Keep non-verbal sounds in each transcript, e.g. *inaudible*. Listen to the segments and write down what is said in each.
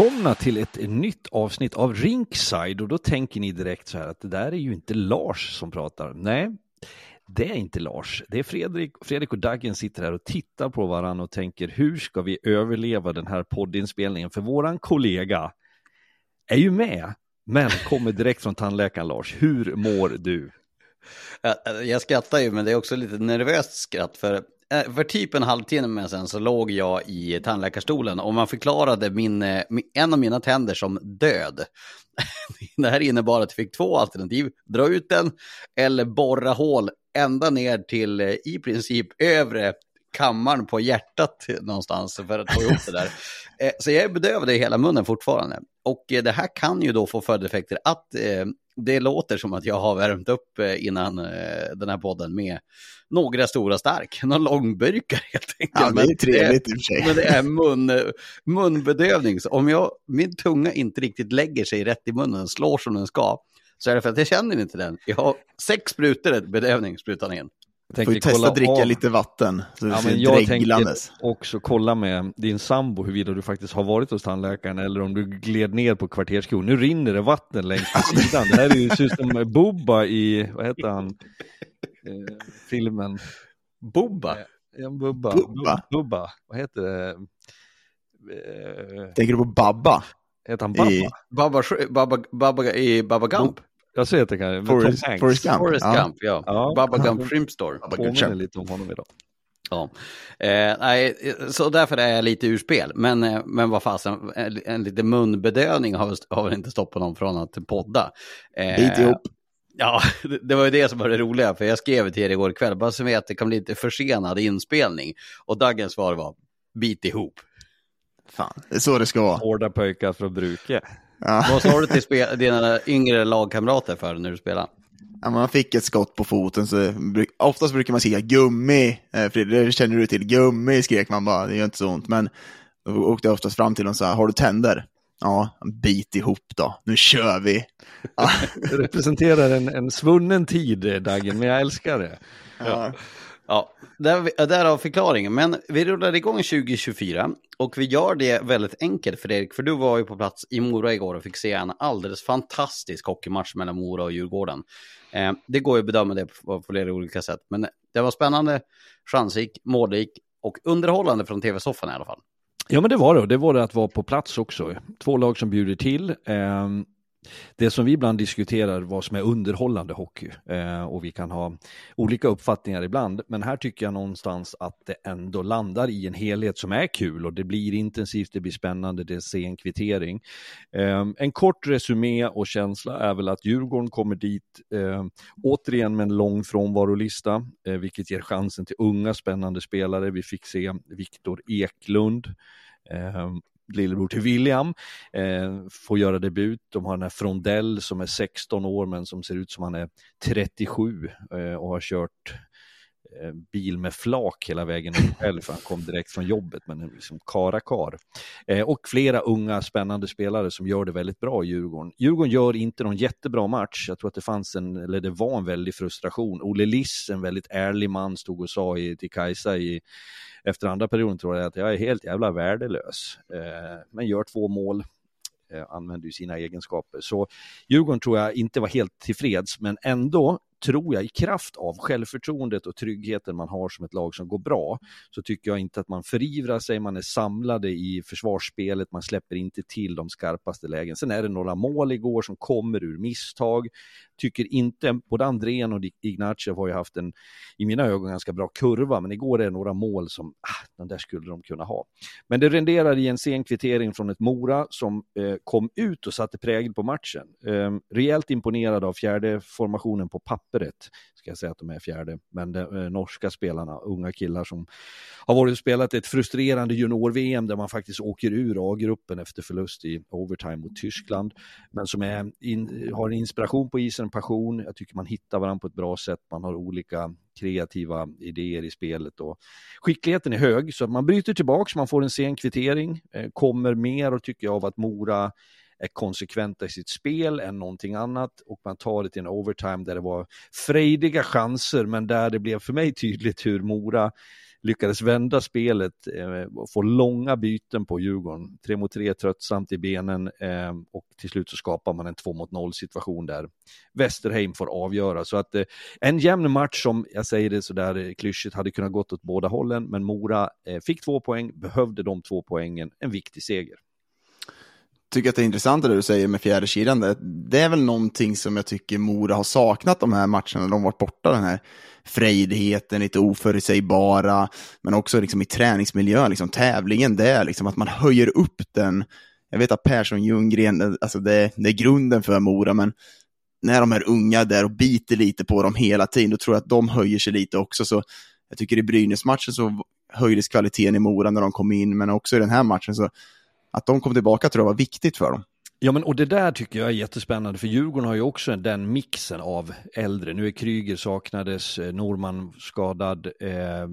Välkomna till ett nytt avsnitt av Rinkside och då tänker ni direkt så här att det där är ju inte Lars som pratar. Nej, det är inte Lars. Det är Fredrik. Fredrik och Daggen sitter här och tittar på varandra och tänker hur ska vi överleva den här poddinspelningen? För våran kollega är ju med, men kommer direkt från tandläkaren Lars. Hur mår du? Jag, jag skrattar ju, men det är också lite nervöst skratt. För, Eh, för typ en halvtimme sen så låg jag i tandläkarstolen och man förklarade min, eh, en av mina tänder som död. *laughs* Det här innebar att jag fick två alternativ. Dra ut den eller borra hål ända ner till eh, i princip övre kammaren på hjärtat någonstans för att få ihop det där. Så jag är bedövad i hela munnen fortfarande. Och det här kan ju då få följdeffekter att det låter som att jag har värmt upp eh, innan eh, den här podden med några stora stark, *laughs* några långburkar helt enkelt. Ja, det är trevligt i och för sig. Men det är mun, munbedövning. Så om jag, min tunga inte riktigt lägger sig rätt i munnen, slår som den ska, så är det för att jag känner inte den. Jag har sex sprutor bedövning sprutan in. Jag Får ju testa att dricka av- lite vatten. Så det Ja, ser men jag tänker också kolla med din sambo huruvida du faktiskt har varit hos tandläkaren eller om du gled ner på kvarterskron. Nu rinner det vatten längs med sidan. Det här är ju ser ut som Bubba i, vad heter han, eh, filmen? Bobba. Ja, Bubba. Bubba? Bu- Bubba. Vad heter det? Eh, Tänker du på Babba? heter han Babba? I- Babba, Babba, Babba, i Babba Gump. Jag ser att det kan Forrest. Forrest Gump? Forrest ja. Gump, ja. Ja. Babba Gump Shrimp Store. Påminner lite om honom idag. Ja. Eh, nej, så därför är jag lite ur spel. Men, eh, men vad fasen, en, en liten munbedövning har, har väl inte stoppat någon från att podda. Eh, Bit ihop. Ja, *laughs* det, var ju det som var det roliga, för jag skrev till er igår kväll, bara så vet det kan bli lite försenad inspelning. Och Daggens svar var, bit ihop. Fan, det är så det ska vara. Hårda pojkar från Bruke. Ja. Vad sa du till dina yngre lagkamrater för när du spelade? Ja, man fick ett skott på foten, så oftast brukar man säga gummi. Eh, Fredrik, det känner du till. Gummi skrek man bara, det gör inte så ont. Men då åkte jag oftast fram till dem och sa, har du tänder? Ja, bit ihop då, nu kör vi. *laughs* Ja. Det representerar en, en svunnen tid, Daggen, men jag älskar det. Ja. Ja, där, därav förklaringen. Men vi rullar igång 2024 och vi gör det väldigt enkelt Fredrik, för du var ju på plats i Mora igår och fick se en alldeles fantastisk hockeymatch mellan Mora och Djurgården. Eh, det går ju att bedöma det på, på flera olika sätt, men det var spännande, chansrik, målrik och underhållande från tv-soffan i alla fall. Ja, men det var det. Och Det var det att vara på plats också. Två lag som bjuder till. Eh det som vi ibland diskuterar vad som är underhållande hockey eh, och vi kan ha olika uppfattningar ibland. Men här tycker jag någonstans att det ändå landar i en helhet som är kul och det blir intensivt, det blir spännande, det är sen kvittering. Eh, en kort resumé och känsla är väl att Djurgården kommer dit eh, återigen med en lång frånvarolista, eh, vilket ger chansen till unga spännande spelare. Vi fick se Viktor Eklund eh, lillebror till William, eh, får göra debut. De har den här Frondell som är 16 år men som ser ut som han är 37 eh, och har kört Eh, bil med flak hela vägen upp själv, för han kom direkt från jobbet, men liksom karakar. Eh, och flera unga spännande spelare som gör det väldigt bra i Djurgården. Djurgården gör inte någon jättebra match, jag tror att det fanns en, eller det var en väldig frustration. Olle Liss, en väldigt ärlig man, stod och sa i, till Kajsa i efter andra perioden tror jag att jag är helt jävla värdelös. Eh, men gör två mål, eh, använder ju sina egenskaper. Så Djurgården tror jag inte var helt tillfreds, men ändå tror jag i kraft av självförtroendet och tryggheten man har som ett lag som går bra, så tycker jag inte att man förivrar sig, man är samlade i försvarsspelet, man släpper inte till de skarpaste lägen. Sen är det några mål igår som kommer ur misstag. Tycker inte, både Andrén och Ignatjev har ju haft en, i mina ögon, ganska bra kurva, men igår är det några mål som, ah, den där skulle de kunna ha. Men det renderar i en sen kvittering från ett Mora som eh, kom ut och satte prägel på matchen. Eh, rejält imponerad av fjärde formationen på papper pappret, ska jag säga att de är fjärde, men de norska spelarna, unga killar som har varit och spelat ett frustrerande junior-VM där man faktiskt åker ur A-gruppen efter förlust i overtime mot Tyskland, men som är in, har en inspiration på isen, en passion, jag tycker man hittar varandra på ett bra sätt, man har olika kreativa idéer i spelet och skickligheten är hög så man bryter tillbaks, man får en sen kvittering, eh, kommer mer och tycker jag av att Mora är konsekventa i sitt spel än någonting annat och man tar det till en overtime där det var frejdiga chanser men där det blev för mig tydligt hur Mora lyckades vända spelet eh, och få långa byten på Djurgården. Tre mot tre tröttsamt i benen eh, och till slut så skapar man en två mot noll situation där Westerheim får avgöra. Så att eh, en jämn match som, jag säger det sådär eh, klyschigt, hade kunnat gått åt båda hållen, men Mora eh, fick två poäng, behövde de två poängen, en viktig seger tycker att det är intressant det du säger med fjärde kedjan. Det är väl någonting som jag tycker Mora har saknat de här matcherna. De har varit borta, den här frejdigheten, lite oförutsägbara, men också liksom i träningsmiljön, liksom tävlingen där, liksom att man höjer upp den. Jag vet att Persson Ljunggren, alltså det, det är grunden för Mora, men när de här unga där och biter lite på dem hela tiden, då tror jag att de höjer sig lite också. Så jag tycker i Brynäs-matchen så höjdes kvaliteten i Mora när de kom in, men också i den här matchen så att de kom tillbaka tror jag var viktigt för dem. Ja, men och det där tycker jag är jättespännande, för Djurgården har ju också den mixen av äldre. Nu är Kryger saknades, eh, Norman skadad, eh,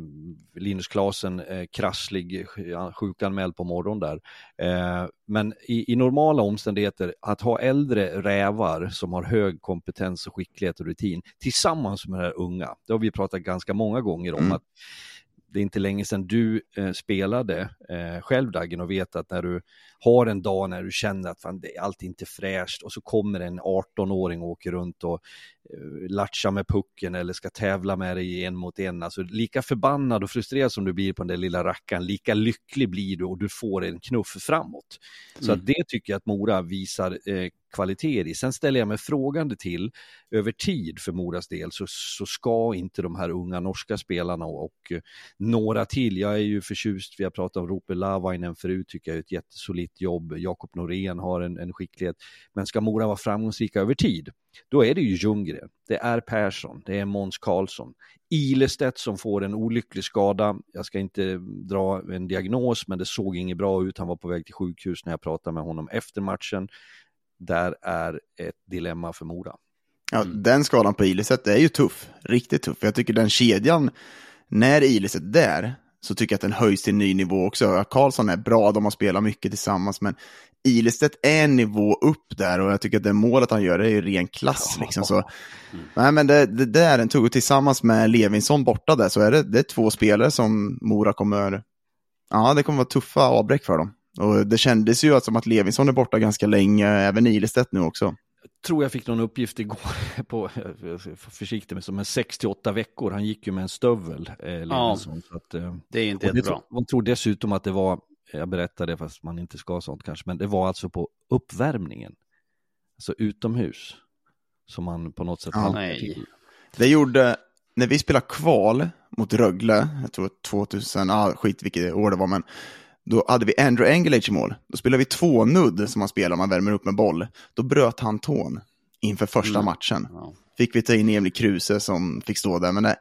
Linus Klasen eh, krasslig, sjukanmäld på morgonen där. Eh, men i, i, normala omständigheter, att ha äldre rävar som har hög kompetens och skicklighet och rutin tillsammans med de här unga, det har vi pratat ganska många gånger om, mm. att det är inte länge sedan du eh, spelade eh, själv Dagen och vet att när du har en dag när du känner att fan, det är allt inte fräscht och så kommer en 18-åring och åker runt och eh, latchar med pucken eller ska tävla med dig en mot en. Alltså lika förbannad och frustrerad som du blir på den där lilla rackaren, lika lycklig blir du och du får en knuff framåt. Så mm. att det tycker jag att Mora visar eh, kvaliteter i. Sen ställer jag mig frågande till, över tid för Moras del så, så ska inte de här unga norska spelarna och, och eh, några till, jag är ju förtjust, vi har pratat om Rope Lavainen förut, tycker jag är ett jättesolitt jobb, Jakob Norén har en, en skicklighet, men ska Mora vara framgångsrika över tid, då är det ju Ljunggren, det är Persson, det är Måns Karlsson, Ilestedt som får en olycklig skada. Jag ska inte dra en diagnos, men det såg inget bra ut. Han var på väg till sjukhus när jag pratade med honom efter matchen där är ett dilemma för Mora. Ja, den skadan på Ilestedt är ju tuff, riktigt tuff. Jag tycker den kedjan, när Ilestedt är där, så tycker jag att den höjs till en ny nivå också. Karlsson är bra, de har spelat mycket tillsammans, men Ilestedt är en nivå upp där och jag tycker att det målet han gör är ju ren klass. Liksom. Så, mm. nej, men det, det, det är en tugg. Tillsammans med Levinsson borta där så är det, det är två spelare som Mora kommer... Ja, det kommer vara tuffa avbräck för dem. Och det kändes ju som att Levinsson är borta ganska länge, även Ilestedt nu också. Jag tror jag fick någon uppgift igår *laughs* på, försiktig med som 6-8 veckor. Han gick ju med en stövel, eh, Levinsson. Ja, att, eh, det är inte jättebra. Man tror dessutom att det var, jag berättade fast man inte ska sånt kanske, men det var alltså på uppvärmningen. alltså utomhus, som man på något sätt halkar Nej. Det gjorde, när vi spelade kval mot Rögle, jag tror 2000, ah, skit vilket år det var, men då hade vi Andrew Engelage i mål. Då spelade vi två nudd som man spelar om man värmer upp med boll. Då bröt han tån inför första Mm. matchen. Fick vi ta in Emil Kruse som fick stå där, men det,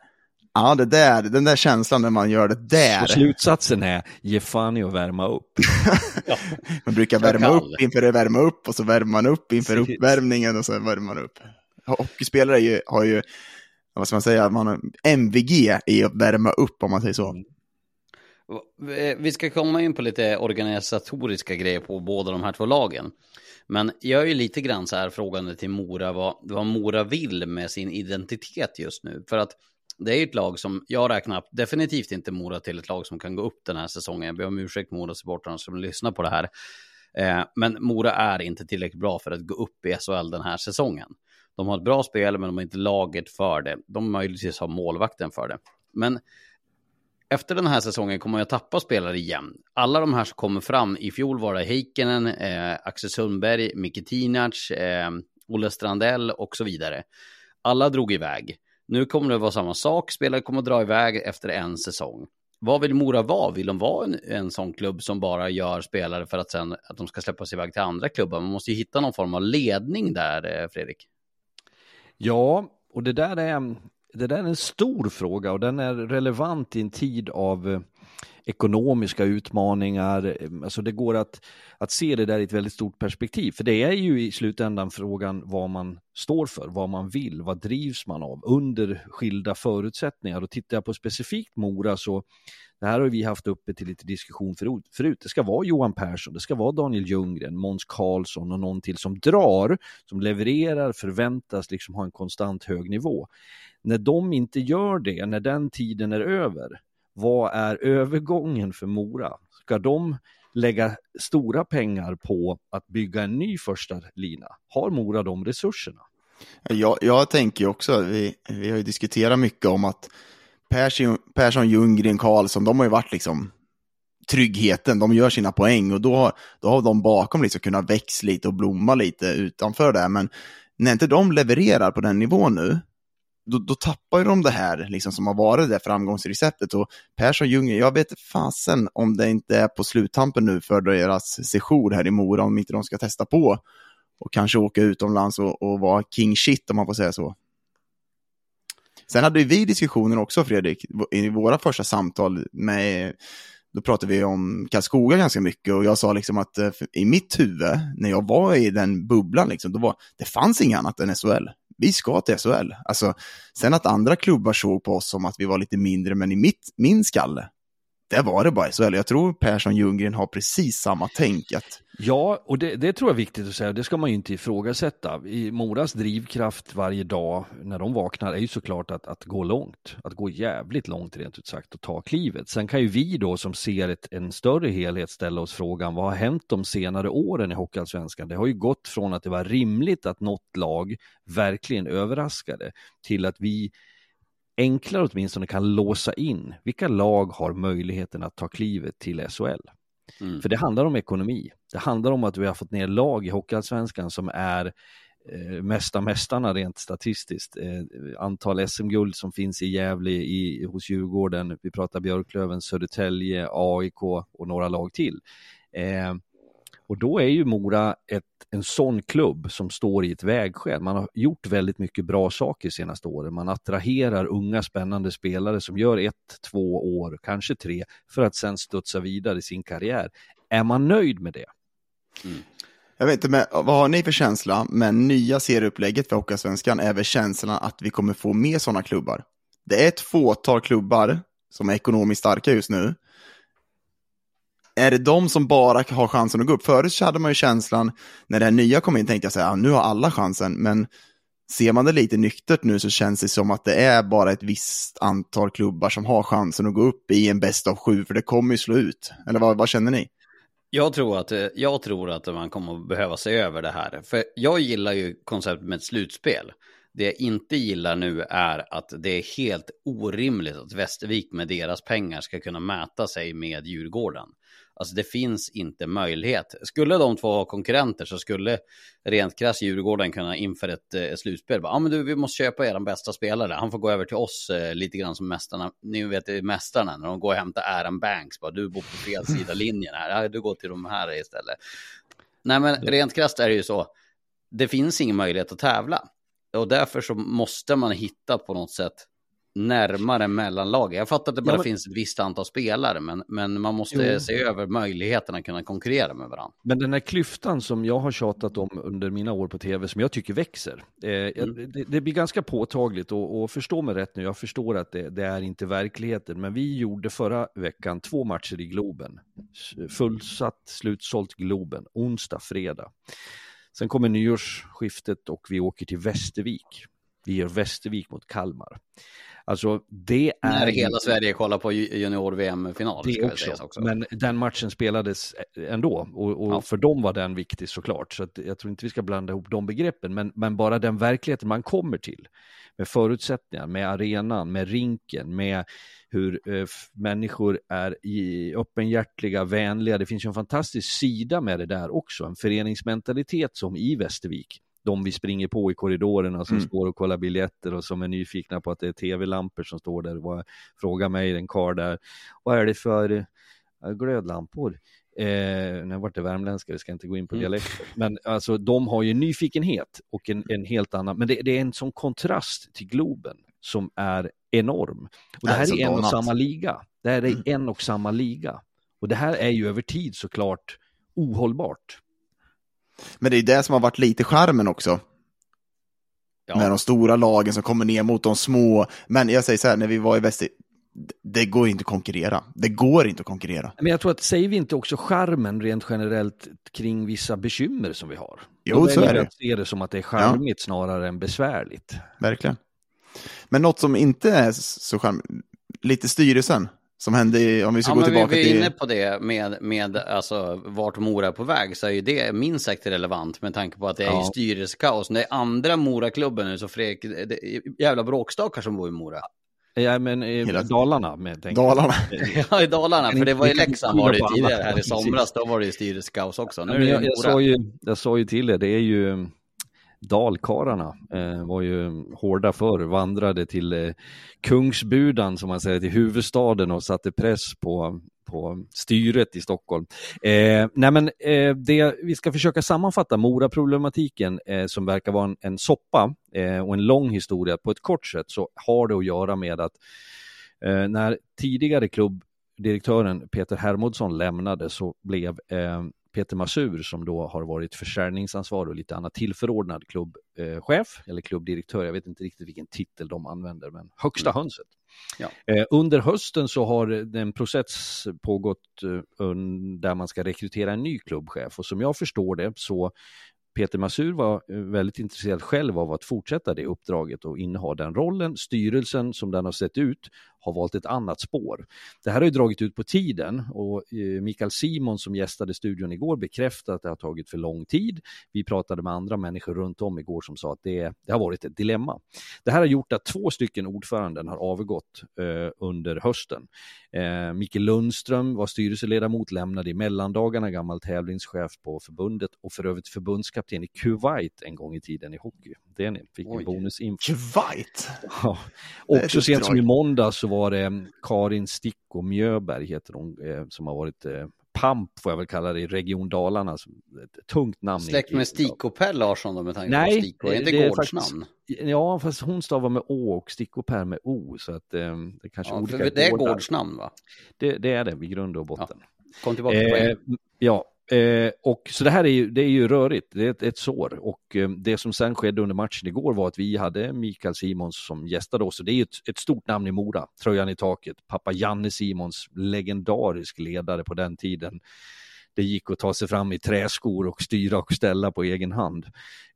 ja, det där, den där känslan när man gör det där. Så slutsatsen är, ge fan i att värma upp. *laughs* Man brukar värma upp inför att värma upp och så värmer man upp inför Precis. uppvärmningen och så värmer man upp. Hockeyspelare ju, har ju, vad ska man säga, man har MVG i att värma upp om man säger så. Eh, Vi ska komma in på lite organisatoriska grejer på båda de här två lagen. Men jag är ju lite grann så här frågande till Mora vad, vad Mora vill med sin identitet just nu. För att det är ju ett lag som jag räknar definitivt inte Mora till ett lag som kan gå upp den här säsongen. Jag ber om ursäkt Mora-supportrarna som lyssnar på det här. Eh, men Mora är inte tillräckligt bra för att gå upp i SHL den här säsongen. De har ett bra spel, men de har inte laget för det. De möjligtvis har målvakten för det. Men efter den här säsongen kommer jag tappa spelare igen. Alla de här som kommer fram, i fjol var det Heikkinen, eh, Axel Sundberg, Micke Tinac, eh, Olle Strandell och så vidare. Alla drog iväg. Nu kommer det vara samma sak, spelare kommer att dra iväg efter en säsong. Vad vill Mora vara? Vill de vara en, en sån klubb som bara gör spelare för att sen att de ska släppas iväg till andra klubbar? Man måste ju hitta någon form av ledning där, eh, Fredrik. Ja, och det där är, det där är en stor fråga och den är relevant i en tid av eh, ekonomiska utmaningar. Ehm, alltså det går att, att se det där i ett väldigt stort perspektiv. För det är ju i slutändan frågan vad man står för, vad man vill, vad drivs man av under skilda förutsättningar. Och tittar jag på specifikt Mora så det här har vi haft uppe till lite diskussion förut. förut. Det ska vara Johan Persson, det ska vara Daniel Ljunggren, Måns Karlsson och någon till som drar, som levererar, förväntas liksom ha en konstant hög nivå. När de inte gör det, när den tiden är över, vad är övergången för Mora? Ska de lägga stora pengar på att bygga en ny första lina? Har Mora de resurserna? Jag, jag tänker också, vi, vi har ju diskuterat mycket om att Persson, Persson, Ljunggren, Karlsson, de har ju varit liksom tryggheten, de gör sina poäng och då, har- då har de bakom liksom kunnat växa lite och blomma lite utanför det. Men när inte de levererar på den nivån nu, då, då tappar ju de det här liksom, som har varit det framgångsreceptet. Och Persson, Ljunggren, jag vet fasen om det inte är på sluttampen nu för deras sejour här i Mora, om inte de ska testa på och kanske åka utomlands och, och vara king shit om man får säga så. Sen hade vi diskussioner också Fredrik, i våra första samtal med, då pratade vi om Karlskoga ganska mycket och jag sa liksom att eh, i mitt huvud, när jag var i den bubblan, liksom, då var, det fanns inget annat än SHL. Vi ska till SHL. Alltså, sen att andra klubbar såg på oss som att vi var lite mindre, men i mitt, min skalle, där var det bara SHL. Jag tror Persson Ljunggren har precis samma tänk. Att, Ja, och det, det tror jag är viktigt att säga. Det ska man ju inte ifrågasätta. I Moras drivkraft varje dag när de vaknar är ju såklart att, att gå långt. Att gå jävligt långt rent ut sagt och ta klivet. Sen kan ju vi då som ser ett, en större helhet ställa oss frågan vad har hänt de senare åren i Hockeyallsvenskan? Det har ju gått från att det var rimligt att något lag verkligen överraskade till att vi enklare åtminstone kan låsa in vilka lag har möjligheten att ta klivet till SHL. Mm. För det handlar om ekonomi. Det handlar om att vi har fått ner lag i Hockeyallsvenskan som är eh, mesta mästarna rent statistiskt. Eh, antal SM-guld som finns i Gävle, i, hos Djurgården, vi pratar Björklöven, Södertälje, AIK och några lag till. Eh, och då är ju Mora ett, en sån klubb som står i ett vägskäl. Man har gjort väldigt mycket bra saker senaste åren. Man attraherar unga spännande spelare som gör ett, två år, kanske tre, för att sen studsa vidare i sin karriär. Är man nöjd med det? Mm. Jag vet inte, men, vad har ni för känsla men nya serieupplägget för Hockeyallsvenskan? Är väl känslan att vi kommer få mer sådana klubbar? Det är ett fåtal klubbar som är ekonomiskt starka just nu. Är det de som bara har chansen att gå upp? Förut så hade man ju känslan, när det här nya kom in, tänkte jag säga, ja, nu har alla chansen, men ser man det lite nyktert nu så känns det som att det är bara ett visst antal klubbar som har chansen att gå upp i en bäst av sju, för det kommer ju slå ut. Eller vad, vad känner ni? Jag tror, att, jag tror att man kommer att behöva se över det här. För jag gillar ju konceptet med ett slutspel. Det jag inte gillar nu är att det är helt orimligt att Västervik med deras pengar ska kunna mäta sig med Djurgården. Alltså det finns inte möjlighet. Skulle de två vara konkurrenter så skulle rent krasst Djurgården kunna inför ett eh, slutspel. Ja men du, vi måste köpa er bästa spelare. Han får gå över till oss eh, lite grann som mästarna. Ni vet är mästarna när de går och hämtar Aaron Banks. Bara, du bor på fel sida linjen här. Ja, du går till de här istället. Nej men rent krasst är det ju så. Det finns ingen möjlighet att tävla. Och därför så måste man hitta på något sätt närmare mellanlag. Jag fattar att det bara ja, men... finns ett visst antal spelare, men, men man måste jo. se över möjligheterna att kunna konkurrera med varandra. Men den här klyftan som jag har tjatat om under mina år på tv, som jag tycker växer, eh, mm. det, det, blir ganska påtagligt och, och förstå mig rätt nu, jag förstår att det, det, är inte verkligheten, men vi gjorde förra veckan två matcher i Globen. Fullsatt, slutsålt Globen, onsdag, fredag. Sen kommer nyårsskiftet och vi åker till Västervik. Vi gör Västervik mot Kalmar. Alltså det är... När hela Sverige kollar på junior-VM-final. Det också. också. Men den matchen spelades ändå och, och ja. för dem var den viktig såklart. Så jag tror inte vi ska blanda ihop de begreppen. Men, men bara den verkligheten man kommer till med förutsättningar, med arenan, med rinken, med hur eh, människor är i, öppenhjärtliga, vänliga. Det finns ju en fantastisk sida med det där också, en föreningsmentalitet som i Västervik de vi springer på i korridorerna som mm. står och kollar biljetter och som är nyfikna på att det är tv-lampor som står där. Fråga mig, en kar där, vad är det för eh, glödlampor? Eh, nu vart det värmländska, vi ska inte gå in på mm. dialekter. Men alltså de har ju nyfikenhet och en, en helt annan, men det, det, är en sån kontrast till Globen som är enorm. Och det här är, är en och samma liga. Det här är mm. en och samma liga. Och det här är ju över tid såklart ohållbart. Men det är det som har varit lite charmen också. Ja. Med de stora lagen som kommer ner mot de små. Men jag säger så här, när vi var i Väster, det går inte att konkurrera. Det går inte att konkurrera. Men jag tror att, säger vi inte också charmen rent generellt kring vissa bekymmer som vi har? Jo, så är det. att se det som att det är charmigt ja. snarare än besvärligt. Verkligen. Men något som inte är så charmigt, lite styrelsen som hände i, om vi ska ja, gå tillbaka till... Vi är inne på det med, med alltså, vart Mora är på väg så är ju det minst sagt relevant med tanke på att det är ja. styrelsekaos. Det är andra Moraklubben nu så Fredrik, det är jävla bråkstakar som bor i Mora. Ja men i Hela... Dalarna med Dalarna. *laughs* ja i Dalarna, för det var i Leksand var det tidigare här i somras, då var det ju styrelsekaos också. Nu ja, jag, jag, sa ju, jag sa ju till er, det är ju dalkararna eh, var ju hårda förr, vandrade till eh, Kungsbudan som man säger, till huvudstaden och satte press på, på styret i Stockholm. Eh, nej men, eh, det, vi ska försöka sammanfatta Mora-problematiken eh, som verkar vara en, en soppa eh, och en lång historia. På ett kort sätt så har det att göra med att eh, när tidigare klubbdirektören Peter Hermodsson lämnade så blev eh, Peter Masur som då har varit försäljningsansvarig och lite annat tillförordnad klubbchef eller klubbdirektör. Jag vet inte riktigt vilken titel de använder, men högsta mm. hönset. Ja. Eh, under hösten så har en process pågått eh, där man ska rekrytera en ny klubbchef och som jag förstår det så Peter Masur var eh, väldigt intresserad själv av att fortsätta det uppdraget och inneha den rollen. Styrelsen som den har sett ut har valt ett annat spår. Det här har ju dragit ut på tiden och eh, Mikael Simon som gästade studion igår bekräftade att det har tagit för lång tid. Vi pratade med andra människor runt om igår som sa att det, det har varit ett dilemma. Det här har gjort att två stycken ordföranden har avgått eh, under hösten. Eh, Mikael Lundström var styrelseledamot, lämnade i mellandagarna, gammal tävlingschef på förbundet och för övrigt förbundskapten i Kuwait en gång i tiden i hockey. Det ni, fick en bonusinfo. Kuwait? Ja. Och så sent som i måndag så var det mm, Karin Sticko Mjöberg, heter hon, eh, som har varit eh, PAMP får jag väl kalla det i Region Dalarna. Ett tungt namn. Släkt med Sticko Per Larsson då med tanke Nej, på Sticko, är inte gårdsnamn? Ja, fast hon stavar med Å och Sticko Per med O, så att eh, det kanske ja, olika Det är gårdsnamn va? Det, det, är det i grund och botten. Ja. Kom tillbaka till eh, Ja, Eh, och så det här är ju, det är ju rörigt, det är ett, ett sår. Och eh, det som sen skedde under matchen igår var att vi hade Mikael Simons som gästade oss. Och det är ju ett, ett, stort namn i Mora, tröjan i taket. Pappa Janne Simons, legendarisk ledare på den tiden. Det gick att ta sig fram i träskor och styra och ställa på egen hand.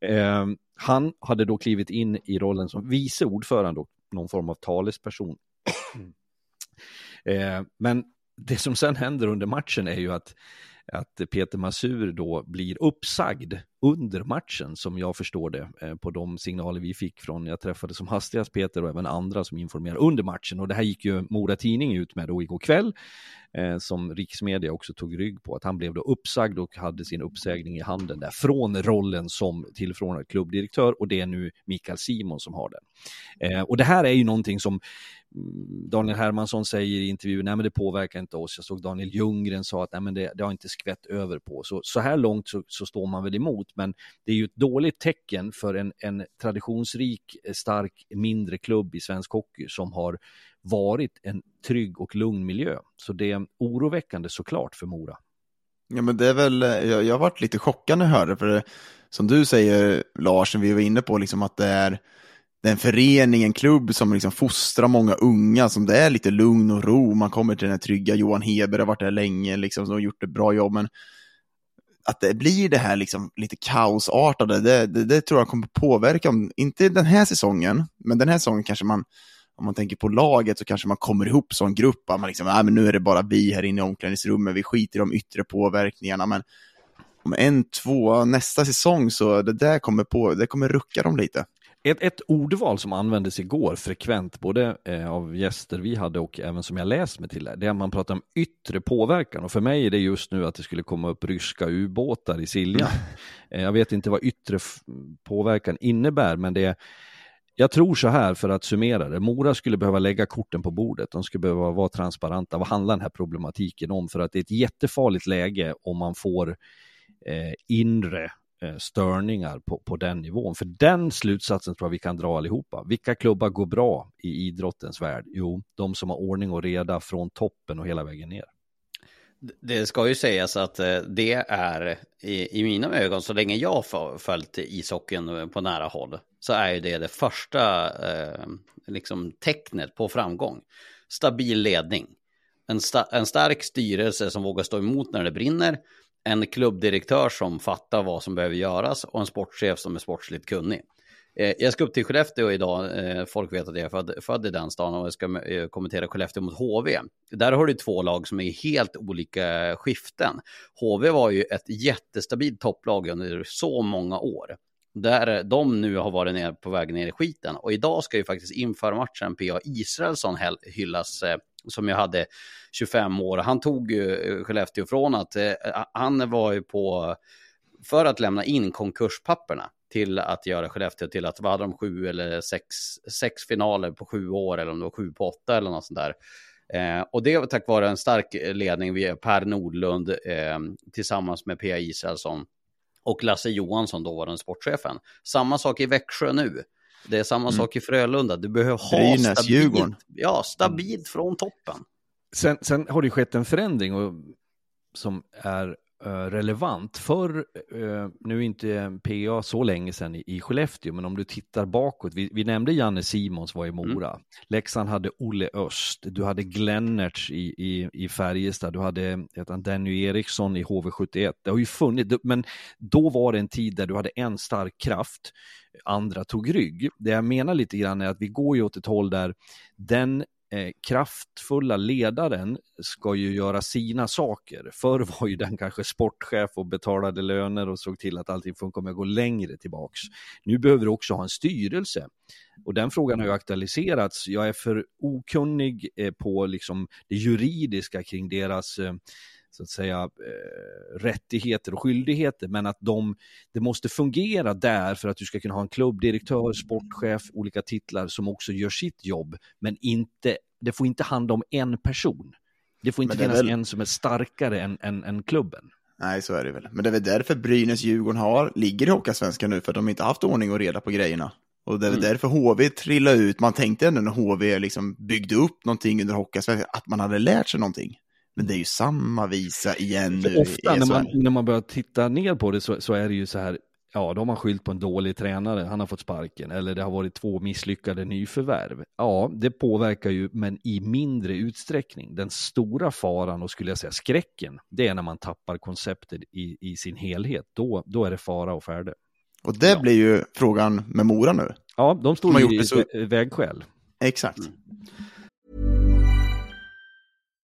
Eh, han hade då klivit in i rollen som vice ordförande och någon form av talesperson. *clears throat* Eh, men det som sen händer under matchen är ju att att Peter Masur då blir uppsagd under matchen som jag förstår det eh, på de signaler vi fick från, jag träffade som hastigast Peter och även andra som informerade under matchen och det här gick ju Mora Tidning ut med då igår kväll eh, som riksmedia också tog rygg på att han blev då uppsagd och hade sin uppsägning i handen där från rollen som tillförordnad klubbdirektör och det är nu Mikael Simon som har den. Eh, och det här är ju någonting som Daniel Hermansson säger i intervjun, nej men det påverkar inte oss. Jag såg Daniel Ljunggren sa att nej men det, det har inte skvätt över på. Så, så här långt så, så, står man väl emot, men det är ju ett dåligt tecken för en, en traditionsrik, eh, stark, mindre klubb i svensk hockey som har varit en trygg och lugn miljö. Så det är oroväckande såklart för Mora. Ja men det är väl, eh, jag, jag har varit lite chockad när jag hörde för det, som du säger Lars, vi var inne på liksom att det är en förening, en klubb som liksom fostrar många unga, som det är lite lugn och ro. Man kommer till den här trygga, Johan Heber har varit där länge, liksom, som har gjort ett bra jobb. Men att det blir det här liksom lite kaosartade, det, det, det tror jag kommer påverka, om, inte den här säsongen, men den här säsongen kanske man, om man tänker på laget så kanske man kommer ihop som grupp, att man liksom, äh, men nu är det bara vi här inne i omklädningsrummet, vi skiter i de yttre påverkningarna, men om en, två, nästa säsong så det där kommer på, det kommer rucka dem lite. Ett, ett ordval som användes igår frekvent, både eh, av gäster vi hade och även som jag läst mig till, det är att man pratar om yttre påverkan. Och för mig är det just nu att det skulle komma upp ryska ubåtar i Silja. *laughs* eh, jag vet inte vad yttre påverkan innebär, men det är jag tror så här för att summera det. Mora skulle behöva lägga korten på bordet. De skulle behöva vara transparenta. Vad handlar den här problematiken om? För att det är ett jättefarligt läge om man får eh, inre Eh, störningar på, på den nivån. För den slutsatsen tror jag vi kan dra allihopa. Vilka klubbar går bra i idrottens värld? Jo, de som har ordning och reda från toppen och hela vägen ner. Det ska ju sägas att eh, det är i, i mina ögon, så länge jag har följt ishockeyn på nära håll, så är det det första eh, liksom, tecknet på framgång. Stabil ledning. En, sta en stark styrelse som vågar stå emot när det brinner en klubbdirektör som fattar vad som behöver göras och en sportchef som är sportsligt kunnig. Eh, jag ska upp till Skellefteå idag, eh, folk vet att jag är född, född i den stan och jag ska eh, kommentera Skellefteå mot HV. Där har du två lag som är i helt olika skiften. HV var ju ett jättestabilt topplag under så många år. Där de nu har varit ner, på väg ner i skiten. Och idag ska ju faktiskt inför matchen P.A. Israelsson hyllas som jag hade 25 år. Han tog ju eh, Skellefteå från att eh, han var ju på för att lämna in konkurspapperna till att göra Skellefteå till att vad hade de sju eller sex, sex finaler på sju år eller om det var sju på åtta eller något sånt där. Eh, och det var tack vare en stark ledning via Per Nordlund eh, tillsammans med Pia Israelsson och Lasse Johansson, då var den sportchefen. Samma sak i Växjö nu. Det är samma mm. sak i Frölunda. Du behöver ha Brynäs, stabilt, Djurgården. ja, stabilt från toppen. Sen, sen har det skett en förändring och, som är uh, relevant. För uh, nu är inte PA så länge sedan i, i Skellefteå, men om du tittar bakåt. Vi, vi nämnde Janne Simons var i Mora. Mm. Leksand hade Olle Öst. Du hade Glennerts i, i, i Färjestad. Du hade han, Danny Eriksson i HV71. Det har ju funnits, men då var det en tid där du hade en stark kraft andra tog rygg. Det jag menar lite grann är att vi går ju åt ett håll där den eh, kraftfulla ledaren ska ju göra sina saker. Förr var ju den kanske sportchef och betalade löner och såg till att allting funkar med att gå längre tillbaks. Nu behöver du också ha en styrelse. Och den frågan har ju aktualiserats. Jag är för okunnig eh, på liksom det juridiska kring deras eh, så att säga eh, rättigheter och skyldigheter, men att de, det måste fungera där för att du ska kunna ha en klubbdirektör, sportchef, olika titlar som också gör sitt jobb, men inte, det får inte handla om en person. Det får inte det finnas väl... en som är starkare än, än, än klubben. Nej, så är det väl. Men det är väl därför Brynäs Djurgården har, ligger i Hockeyallsvenskan nu, för att de inte haft ordning och reda på grejerna. Och det är mm. därför HV trillade ut. Man tänkte ändå när HV liksom byggde upp någonting under Hockeyallsvenskan, att man hade lärt sig någonting. Men det är ju samma visa igen nu. Ofta när man, när man börjar titta ner på det så, så är det ju så här, ja, då har man skyllt på en dålig tränare, han har fått sparken, eller det har varit två misslyckade nyförvärv. Ja, det påverkar ju, men i mindre utsträckning. Den stora faran och skulle jag säga skräcken, det är när man tappar konceptet i, i sin helhet. Då, då är det fara och färde. Och det ja. blir ju frågan med Mora nu. Ja, de står i så... vägskäl. Exakt. Mm.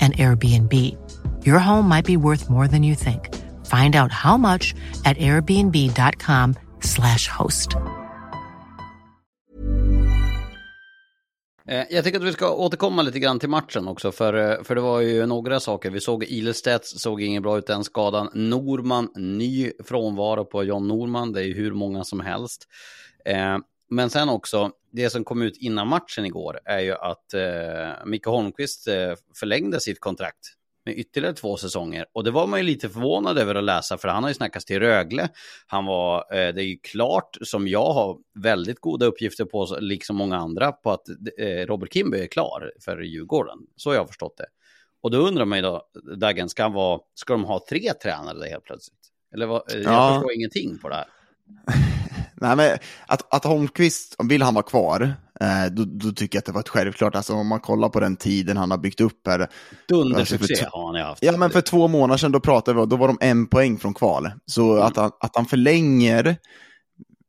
and Airbnb. Your home might be worth more than you think. Find out how much at airbnb.com slash host. Eh, jag tycker att vi ska återkomma lite grann till matchen också, för, eh, för det var ju några saker. Vi såg Ilestedt, såg ingen bra ut den skadan. Norman, ny frånvaro på John Norman, det är ju hur många som helst. Eh, Eh, men sen också, det som kom ut innan matchen igår är ju att eh, Micke Holmqvist eh, förlängde sitt kontrakt med ytterligare två säsonger. Och det var man ju lite förvånad över att läsa, för han har ju snackats till Rögle. Han var, eh, det är ju klart, som jag har väldigt goda uppgifter på, liksom många andra, på att eh, Robert Kimby är klar för Djurgården. Så har jag förstått det. Och då undrar man ju då, Dagen, ska, han vara, ska de ha tre tränare helt plötsligt? Eller vad, jag Ja. förstår ingenting på det här. *laughs* Nej, men att, att Holmqvist, vill han vara kvar, eh, då, då tycker jag att det var ett självklart. Alltså om man kollar på den tiden han har byggt upp här. Dundersuccé Alltså, har han ju haft. Ja, men för två månader sedan då pratade vi, då var de en poäng från kval. Så Mm. att, han, att han förlänger,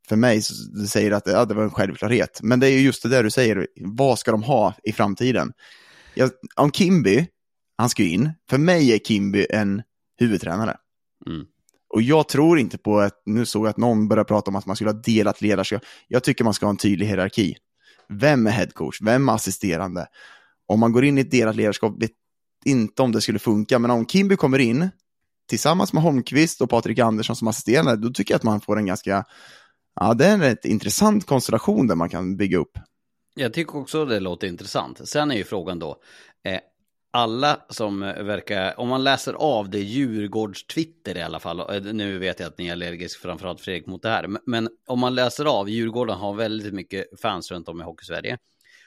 för mig, så det säger att ja, det var en självklarhet. Men det är ju just det där du säger, vad ska de ha i framtiden? Jag, om Kimby, han ska ju in, för mig är Kimby en huvudtränare. Mm. Och jag tror inte på att, nu såg jag att någon började prata om att man skulle ha delat ledarskap. Jag tycker man ska ha en tydlig hierarki. Vem är headcoach? Vem är assisterande? Om man går in i ett delat ledarskap, vet inte om det skulle funka, men om Kimby kommer in tillsammans med Holmqvist och Patrik Andersson som assisterande, då tycker jag att man får en ganska, ja det är en rätt intressant konstellation där man kan bygga upp. Jag tycker också det låter intressant. Sen är ju frågan då, eh, alla som eh, verkar, om man läser av det Djurgårds Twitter i alla fall, eh, nu vet jag att ni är allergisk framförallt Fredrik mot det här, men, men om man läser av, Djurgården har väldigt mycket fans runt om i Hockeysverige,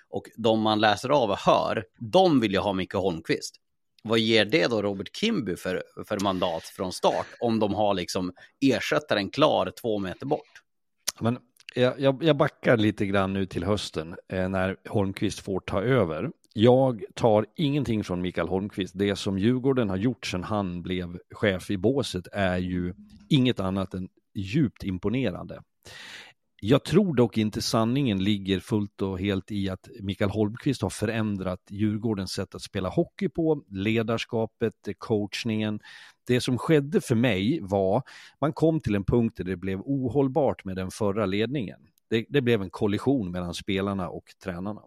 och de man läser av och hör, de vill ju ha Micke Holmqvist. Vad ger det då Robert Kimby för, för mandat från start, om de har liksom ersättaren klar två meter bort? Men jag, jag, jag backar lite grann nu till hösten eh, när Holmqvist får ta över. Jag tar ingenting från Mikael Holmqvist. Det som Djurgården har gjort sedan han blev chef i båset är ju inget annat än djupt imponerande. Jag tror dock inte sanningen ligger fullt och helt i att Mikael Holmqvist har förändrat Djurgårdens sätt att spela hockey på, ledarskapet, coachningen. Det som skedde för mig var, man kom till en punkt där det blev ohållbart med den förra ledningen. Det, det blev en kollision mellan spelarna och tränarna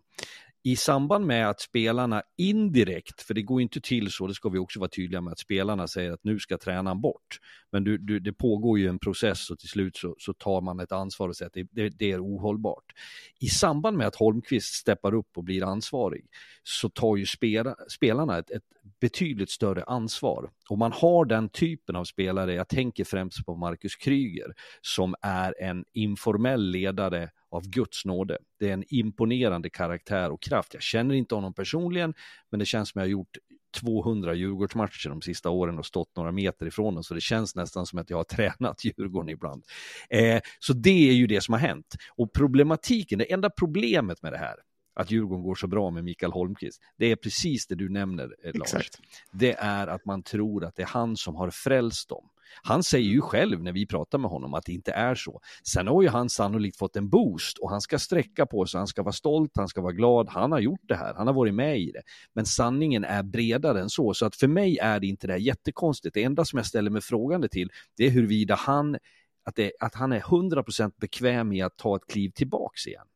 i samband med att spelarna indirekt, för det går inte till så, det ska vi också vara tydliga med, att spelarna säger att nu ska tränaren bort. Men du, du, det pågår ju en process och till slut så, så tar man ett ansvar och säger att det, det, det, är ohållbart. I samband med att Holmqvist steppar upp och blir ansvarig så tar ju spela, spelarna ett, ett betydligt större ansvar. Och man har den typen av spelare, jag tänker främst på Marcus Kryger, som är en informell ledare av Guds nåde. Det är en imponerande karaktär och kraft. Jag känner inte honom personligen, men det känns som jag har gjort 200 Djurgårdsmatcher de sista åren och stått några meter ifrån dem, så det känns nästan som att jag har *laughs* tränat Djurgården ibland. Eh, så det är ju det som har hänt. Och problematiken, det enda problemet med det här, att Djurgården går så bra med Mikael Holmqvist. Det är precis det du nämner, eh, Lars. Exakt. Det är att man tror att det är han som har frälst dem. Han säger ju själv när vi pratar med honom att det inte är så. Sen har ju han sannolikt fått en boost och han ska sträcka på sig, han ska vara stolt, han ska vara glad, han har gjort det här, han har varit med i det. Men sanningen är bredare än så, så att för mig är det inte det här jättekonstigt. Det enda som jag ställer mig frågande till, det är huruvida han, att, det, att han är 100% bekväm i att ta ett kliv tillbaks igen.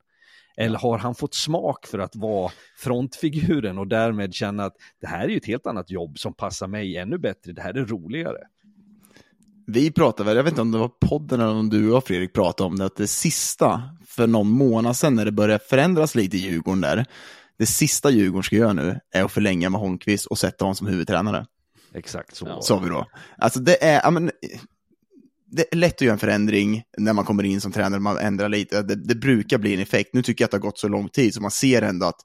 Eller har han fått smak för att vara frontfiguren och därmed känna att det här är ju ett helt annat jobb som passar mig ännu bättre, det här är roligare. Vi pratade väl, jag vet inte om det var podden eller om du och Fredrik pratade om det, att det sista för någon månad sedan när det började förändras lite i Djurgården där, det sista Djurgården ska göra nu är att förlänga med Holmqvist och sätta honom som huvudtränare. Exakt så. Sa vi då. Alltså det är, ja, men, det är lätt att göra en förändring när man kommer in som tränare, man ändrar lite. Det, det, brukar bli en effekt. Nu tycker jag att det har gått så lång tid så man ser ändå att,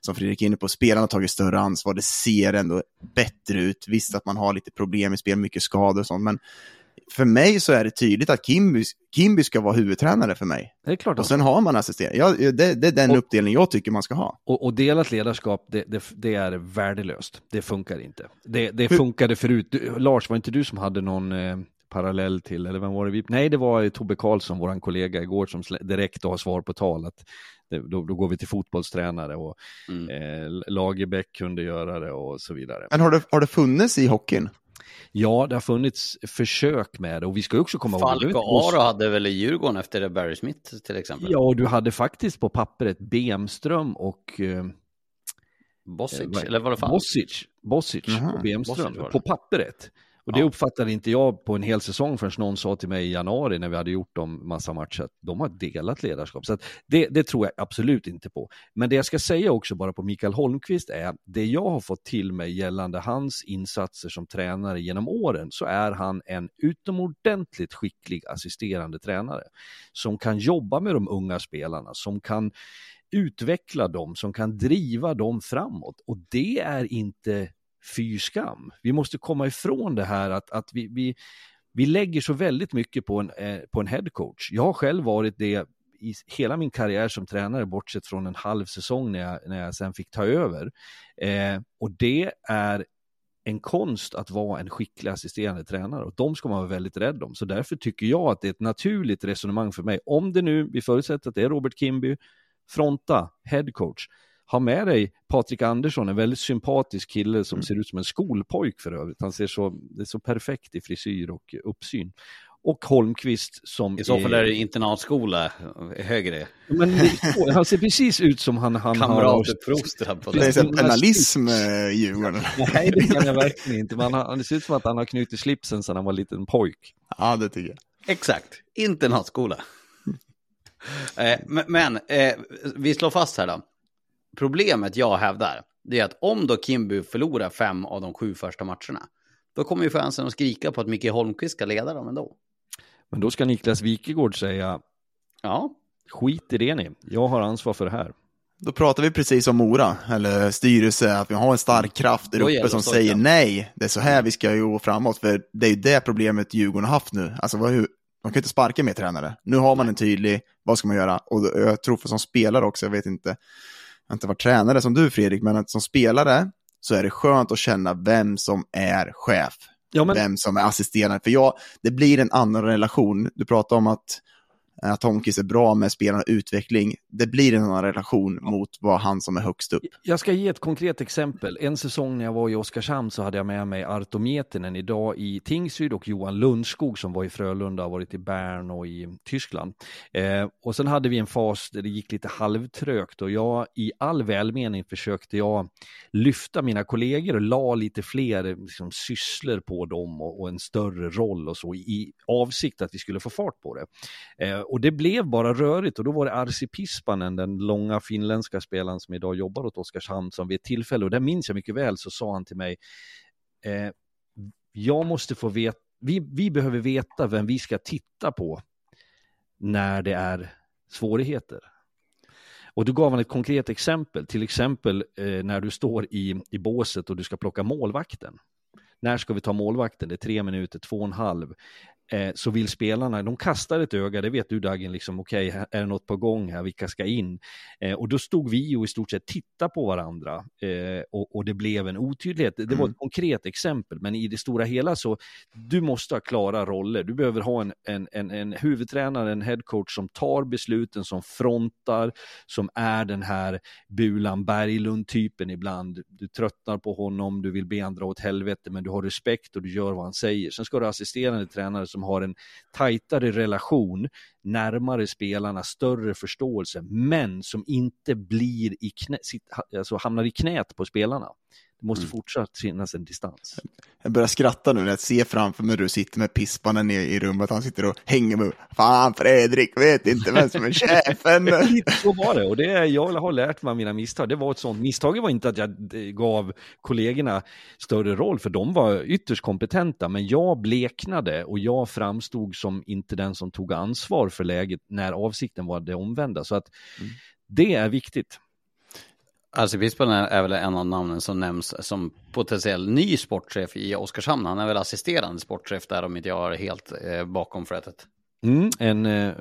som Fredrik är inne på, spelarna har tagit större ansvar. Det ser ändå bättre ut. Visst att man har lite problem i spel, mycket skador och sånt, men för mig så är det tydligt att Kimby, Kimby ska vara huvudtränare för mig. Det är klart. Och sen har man assisterande. Ja, det, det, är den och, uppdelning jag tycker man ska ha. Och, och delat ledarskap, det, det, det, är värdelöst. Det funkar inte. Det, det funkade förut. Du, Lars, var inte du som hade någon eh, parallell till, eller vem var det vi? Nej, det var Tobbe Karlsson, vår kollega igår, som direkt har svar på tal. Att då, då, går vi till fotbollstränare och mm. eh, Lagerbäck kunde göra det och så vidare. Men har det, har det funnits i hockeyn? Ja, det har funnits försök med det och vi ska också komma ihåg... Falk och Aro hade väl i Djurgården efter Barry Smith till exempel? Ja, och du hade faktiskt på pappret Bemström och... Eh, Bossic, eh, eller vad det fan? Bossic, Bossic och Bemström, på pappret. Och det ja. uppfattade inte jag på en hel säsong förrän någon sa till mig i januari när vi hade gjort dem massa matcher att de har delat ledarskap. Så det, det, tror jag absolut inte på. Men det jag ska säga också bara på Mikael Holmqvist är det jag har fått till mig gällande hans insatser som tränare genom åren så är han en utomordentligt skicklig assisterande tränare som kan jobba med de unga spelarna, som kan utveckla dem, som kan driva dem framåt. Och det är inte fy skam. Vi måste komma ifrån det här att, att vi, vi, vi lägger så väldigt mycket på en, eh, på en headcoach. Jag har själv varit det i hela min karriär som tränare, bortsett från en halv säsong när jag, när jag sen fick ta över. Eh, och det är en konst att vara en skicklig assisterande tränare och de ska man vara väldigt rädd om. Så därför tycker jag att det är ett naturligt resonemang för mig. Om det nu, vi förutsätter att det är Robert Kimby, fronta, headcoach ha med dig Patrik Andersson, en väldigt sympatisk kille som mm. ser ut som en skolpojk för övrigt. Han ser så, det är så perfekt i frisyr och uppsyn. Och Holmqvist som I så fall är det internatskola högre. Men han ser precis ut som han, han har... Kamratuppfostrad på det. Det är penalism *laughs* i Djurgården. Nej, det kan jag verkligen inte. Men han, det ser ut som att han har knutit slipsen sedan han var liten pojk. Ja, det tycker jag. Exakt, internatskola. eh, men, men eh, vi slår fast här då. Problemet jag hävdar, det är att om då Kimby förlorar fem av de sju första matcherna, då kommer ju fansen att skrika på att Micke Holmqvist ska leda dem ändå. Men då ska Niklas Wikegård säga, ja. skit i det ni, jag har ansvar för det här. Då pratar vi precis om Mora, eller styrelse, att vi har en stark kraft där uppe som säger nej, det är så här vi ska gå framåt, för det är ju det problemet Djurgården har haft nu. Alltså, de kan inte sparka mer tränare. Nu har man en tydlig, vad ska man göra? Och jag tror för som spelare också, jag vet inte, jag har inte varit tränare som du Fredrik, men att som spelare så är det skönt att känna vem som är chef. Ja, men... Vem som är assisterande. För jag, det blir en annan relation. Du pratar om att att Holmqvist är bra med spelarnas utveckling. Det blir en annan relation mot vad han som är högst upp. Jag ska ge ett konkret exempel. En säsong när jag var i Oskarshamn så hade jag med mig Arto Mietinen idag i Tingsryd och Johan Lundskog som var i Frölunda och varit i Bern och i Tyskland. Eh, och sen hade vi en fas där det gick lite halvtrögt och jag i all välmening försökte jag lyfta mina kollegor och la lite fler liksom, sysslor på dem och, och en större roll och så i avsikt att vi skulle få fart på det. Eh, och det blev bara rörigt och då var det Arsi Pispanen, den långa finländska spelaren som idag jobbar åt Oskarshamn, som vid ett tillfälle, och det minns jag mycket väl, så sa han till mig, eh, jag måste få veta, vi, vi behöver veta vem vi ska titta på när det är svårigheter. Och då gav han ett konkret exempel, till exempel eh, när du står i, i båset och du ska plocka målvakten. När ska vi ta målvakten? Det är tre minuter, två och en halv eh, så vill spelarna, de kastar ett öga, det vet du Dagen, liksom okej, okay, är det något på gång här, vilka ska in? Eh, och då stod vi och i stort sett tittade på varandra eh, och, och, det blev en otydlighet. Det, det var ett mm. konkret exempel, men i det stora hela så, du måste ha klara roller. Du behöver ha en, en, en, en huvudtränare, en headcoach som tar besluten, som frontar, som är den här Bulan Berglund-typen ibland. Du tröttnar på honom, du vill be han dra åt helvete, men du har respekt och du gör vad han säger. Sen ska du ha assisterande tränare som har en tajtare relation, närmare spelarna, större förståelse, men som inte blir i knä, alltså hamnar i knät på spelarna. Det måste mm. fortsatt finnas en distans. Jag börjar skratta nu när jag ser framför mig hur du sitter med pispanen i, i rummet. Han sitter och hänger med. Fan Fredrik, vet inte vem som är *laughs* chefen. *laughs* så var det och det jag har lärt mig av mina misstag. Det var ett sånt. Misstaget var inte att jag gav kollegorna större roll, för de var ytterst kompetenta. Men jag bleknade och jag framstod som inte den som tog ansvar för läget när avsikten var det omvända. Så att mm. det är viktigt. Alltså Pispan är väl en av namnen som nämns som potentiell ny sportchef i Oskarshamn. Han är väl assisterande sportchef där om inte jag är helt eh, bakom frätet. Mm, en eh,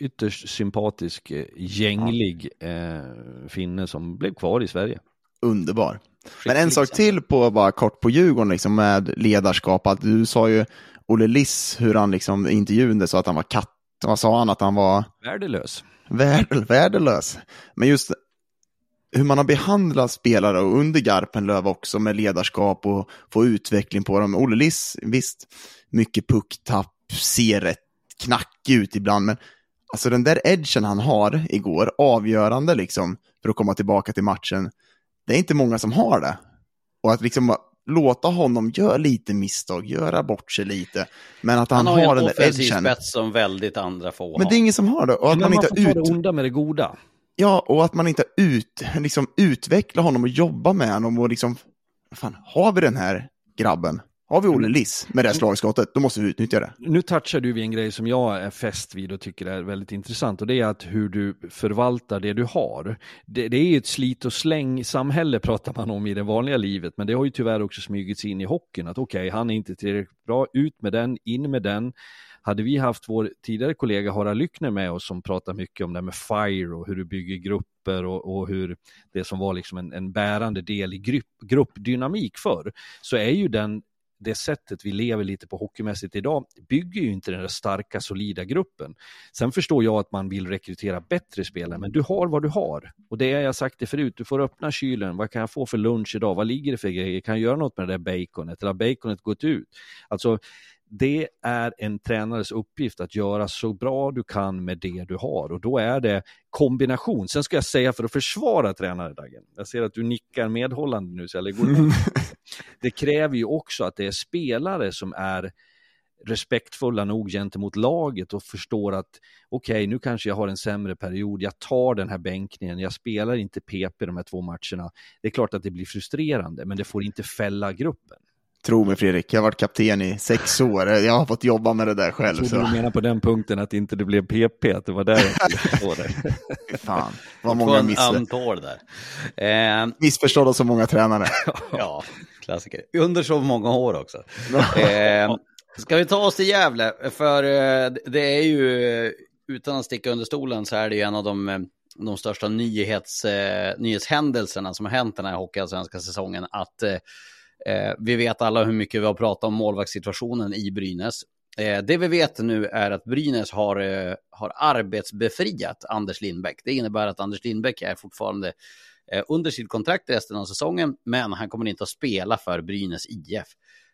ytterst sympatisk, eh, gänglig eh, finne som blev kvar i Sverige. Underbar. Men en sak till på bara kort på Djurgården liksom med ledarskap. Att du sa ju Olle Liss hur han liksom i intervjun sa att han var katt. Vad sa han att han var? Värdelös. värdelös. Men just hur man har behandlat spelare och under Garpenlöv också med ledarskap och få utveckling på dem. Olle Liss, visst, mycket pucktapp, ser rätt knackig ut ibland, men alltså den där edgen han har igår, avgörande liksom för att komma tillbaka till matchen, det är inte många som har det. Och att liksom låta honom göra lite misstag, göra bort sig lite, men att han, han har, har den där edgen. Han har en offensiv spets som väldigt andra får Men det är ingen som har det. Och att men man, man inte får ta ut... det onda med det goda. Ja, och att man inte ut, liksom, utvecklar honom och jobbar med honom och liksom, fan, har vi den här grabben? Har vi Olle Liss med det här slagskottet, då måste vi utnyttja det. Nu touchar du vid en grej som jag är fäst vid och tycker är väldigt intressant och det är att hur du förvaltar det du har. Det, det är ett slit och släng samhälle pratar man om i det vanliga livet, men det har ju tyvärr också smygits in i hockeyn att okej, okay, han är inte tillräckligt bra, ut med den, in med den. Hade vi haft vår tidigare kollega Harald Lyckner med oss som pratar mycket om det här med FIRE och hur du bygger grupper och, och hur det som var liksom en, en bärande del i grupp, gruppdynamik för så är ju den det sättet vi lever lite på hockeymässigt idag bygger ju inte den där starka solida gruppen. Sen förstår jag att man vill rekrytera bättre spelare, men du har vad du har. Och det har jag sagt det förut, du får öppna kylen, vad kan jag få för lunch idag, vad ligger det för grejer, kan jag göra något med det där baconet, eller har baconet gått ut? Alltså det är en tränares uppgift att göra så bra du kan med det du har och då är det kombination. Sen ska jag säga för att försvara tränardagen, jag ser att du nickar medhållande nu, så jag lägger mm. *laughs* Det kräver ju också att det är spelare som är respektfulla nog gentemot laget och förstår att okej, okay, nu kanske jag har en sämre period, jag tar den här bänkningen, jag spelar inte PP de här två matcherna. Det är klart att det blir frustrerande, men det får inte fälla gruppen. Tro mig Fredrik, jag har varit kapten i sex år. Jag har fått jobba med det där själv. Jag trodde så. du menade på den punkten att inte det blev PP, att det var där jag skulle *laughs* Fan, vad många missförstånd där. Eh, Missförstådda så många tränare. *laughs* ja, klassiker. Under så många år också. eh, ska vi ta oss till Gävle? För eh, det är ju, utan att sticka under stolen, så är det ju en av de eh, de största nyhets, eh, nyhetshändelserna som har hänt den här hockeyallsvenska säsongen. Att eh, vi vet alla hur mycket vi har pratat om målvaktssituationen i Brynäs. Eh, det vi vet nu är att Brynäs har, eh, har arbetsbefriat Anders Lindbäck. Det innebär att Anders Lindbäck är fortfarande eh, under sitt kontrakt resten av säsongen, men han kommer inte att spela för Brynäs IF.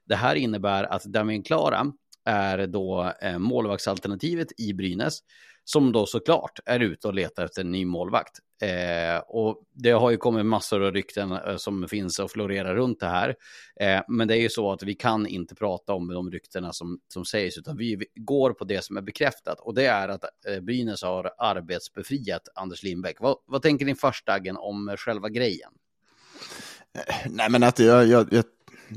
Det här innebär att Damien Klara är då eh, målvaktsalternativet i Brynäs som då såklart är ute och letar efter en ny målvakt. Eh, och det har ju kommit massor av rykten eh, som finns och florerar runt det här. Eh, men det är ju så att vi kan inte prata om de ryktena som, som sägs, utan vi, vi går på det som är bekräftat. Och det är att eh, Brynäs har arbetsbefriat Anders Lindbäck. Vad, vad tänker ni först, Dagen, om själva grejen? Eh, nej, men att jag, jag, jag,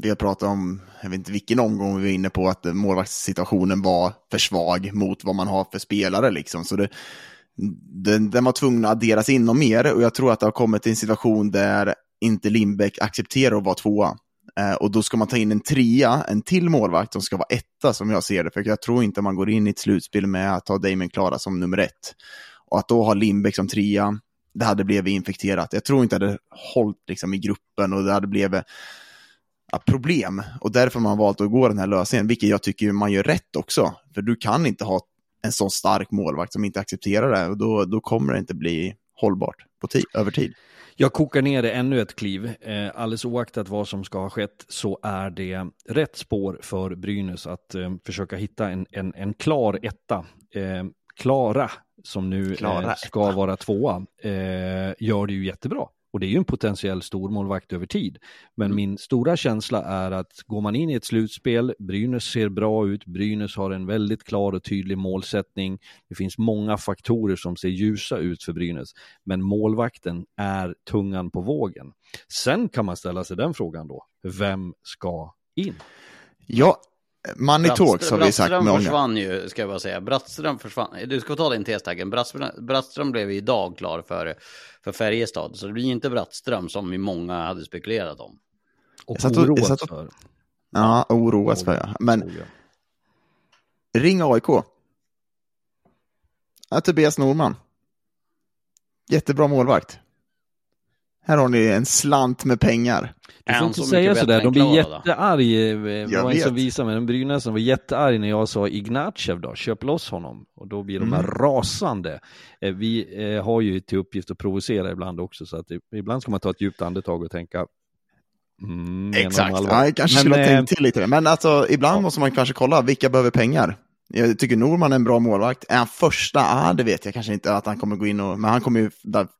vi har pratat om, jag vet inte vilken omgång vi var inne på, att målvaktssituationen var för svag mot vad man har för spelare. Liksom. Så det, den, den var tvungen att adderas inom mer och jag tror att det har kommit till en situation där inte Lindbäck accepterar att vara tvåa. Eh, och då ska man ta in en trea, en till målvakt som ska vara etta som jag ser det. För jag tror inte man går in i ett slutspel med att ha Damien Klara som nummer ett. Och att då ha Lindbäck som trea, det hade blivit infekterat. Jag tror inte det hade hållit liksom, i gruppen och det hade blivit problem. Och därför man valt att gå den här lösningen, vilket jag tycker man gör rätt också. För du kan inte ha en så stark målvakt som inte accepterar det och då, då kommer det inte bli hållbart på tid, över tid. Jag kokar ner det ännu ett kliv. Eh, alldeles oaktat vad som ska ha skett så är det rätt spår för Brynäs att eh, försöka hitta en, en, en klar etta. Eh, Klara, som nu eh, ska vara tvåa, eh, gör det ju jättebra. Och det är ju en potentiell stormålvakt över tid. Men Mm. min stora känsla är att går man in i ett slutspel, Brynäs ser bra ut, Brynäs har en väldigt klar och tydlig målsättning. Det finns många faktorer som ser ljusa ut för Brynäs, men målvakten är tungan på vågen. Sen kan man ställa sig den frågan då, vem ska in? Ja, Money Talks har vi sagt Brattström många. försvann ju, ska jag bara säga. Brattström försvann. Du ska ta din testaggen. Brattström, Brattström blev idag klar för, för Färjestad. Så det blir inte Brattström som vi många hade spekulerat om. Och och- för. Ja, oroas för jag. Men Oh, ja. ring AIK. Ja, Tobias Norman. Jättebra målvakt. Här har ni en slant med pengar. Du får inte så säga sådär, de blir jättearg. Det Jag var en som visade mig, en Brynäsen var jättearg när jag sa Ignatjev då, köp loss honom. Och då blir de här Mm. rasande. Eh, Vi eh, har ju till uppgift att provocera ibland också, så att ibland ska man ta ett djupt andetag och tänka Mm, Exakt, ja, jag kanske Men, skulle ha eh, tänkt till lite. Men alltså, ibland måste man kanske kolla, vilka behöver pengar? Jag tycker Norman är en bra målvakt. Är han första? Ah, det vet jag kanske inte att han kommer gå in och... Men han kommer ju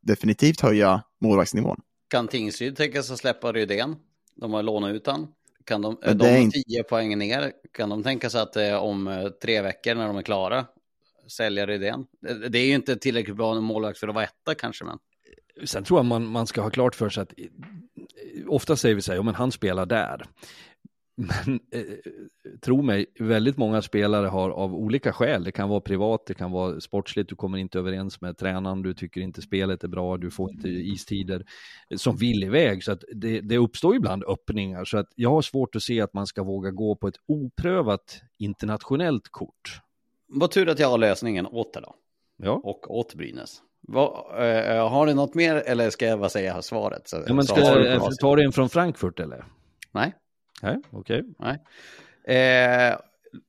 definitivt höja målvaktsnivån. Kan Tingsryd tänka sig att släppa Rydén? De har lånat ut han. Kan de, de det är har inte- 10 poäng ner. Kan de tänka sig att eh, om eh, tre veckor när de är klara sälja Rydén? Det, det är ju inte tillräckligt bra målvakt för att vara etta kanske, men Sen tror jag man, man ska ha klart för sig att eh, ofta säger vi så här, ja men han spelar där. Men eh, tro mig, väldigt många spelare har av olika skäl, det kan vara privat, det kan vara sportsligt, du kommer inte överens med tränaren, du tycker inte spelet är bra, du får inte istider, som vill iväg. Så att det, det uppstår ibland öppningar, så att jag har svårt att se att man ska våga gå på ett oprövat internationellt kort. vad tur att jag har lösningen åt det då. Ja. Och åt Brynäs. Vad, eh, har ni något mer eller ska jag bara säga svaret? Så, Ja, men ska du ta det en från Frankfurt eller? Nej. Nej, okej. Eh,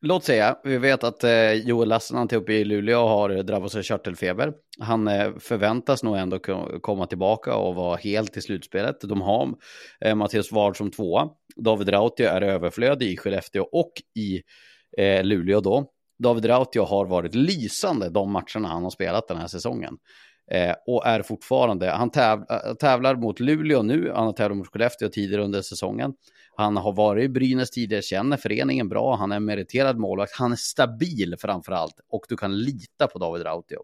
låt säga, vi vet att eh, Joel Lassinantti uppe i Luleå har eh, drabbats av körtelfeber. Han eh, förväntas nog ändå komma tillbaka och vara helt i slutspelet. De har eh, Mattias Ward som tvåa. David Rautio är överflödig i Skellefteå och i eh, Luleå då. David Rautio har varit lysande de matcherna han har spelat den här säsongen. Eh, och är fortfarande, han täv, eh, tävlar mot Luleå nu, han har tävlat mot Skellefteå tidigare under säsongen. Han har varit i Brynäs tidigare, känner föreningen bra, han är en meriterad målvakt, han är stabil framför allt och du kan lita på David Rautio.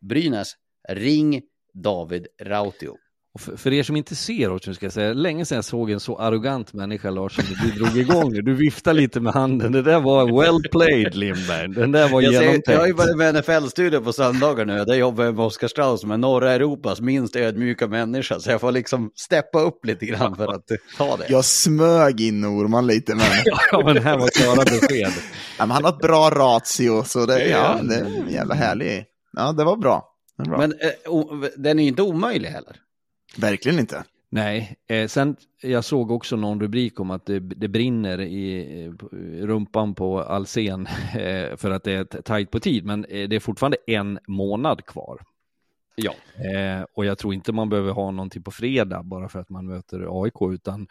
Brynäs, ring David Rautio. För, er som inte ser nu ska jag säga, länge sedan jag såg en så arrogant människa Lars som du drog igång nu. Du viftar lite med handen. Det där var well played Lindberg. Den där var Jag, ser, genomtänkt. jag har ju varit med NFL-studio på söndagar nu, där jobbar jag med Oskar Strauss som är norra Europas minst ödmjuka människa, så jag får liksom steppa upp lite grann för att ta det. Jag smög in Norman lite, men, *laughs* Ja, men det här var klara besked. ja, men han har ett bra ratio, så det, ja, Ja. det är jävla härlig. Ja, det var bra. Det var bra. Men eh, o, den är ju inte omöjlig heller. Verkligen inte. Nej, eh, sen jag såg också någon rubrik om att det, det brinner i, rumpan på Alsen *laughs* eh, för att det är tajt på tid, men eh, det är fortfarande en månad kvar. Ja. Eh, och jag tror inte man behöver ha någonting på fredag bara för att man möter AIK, utan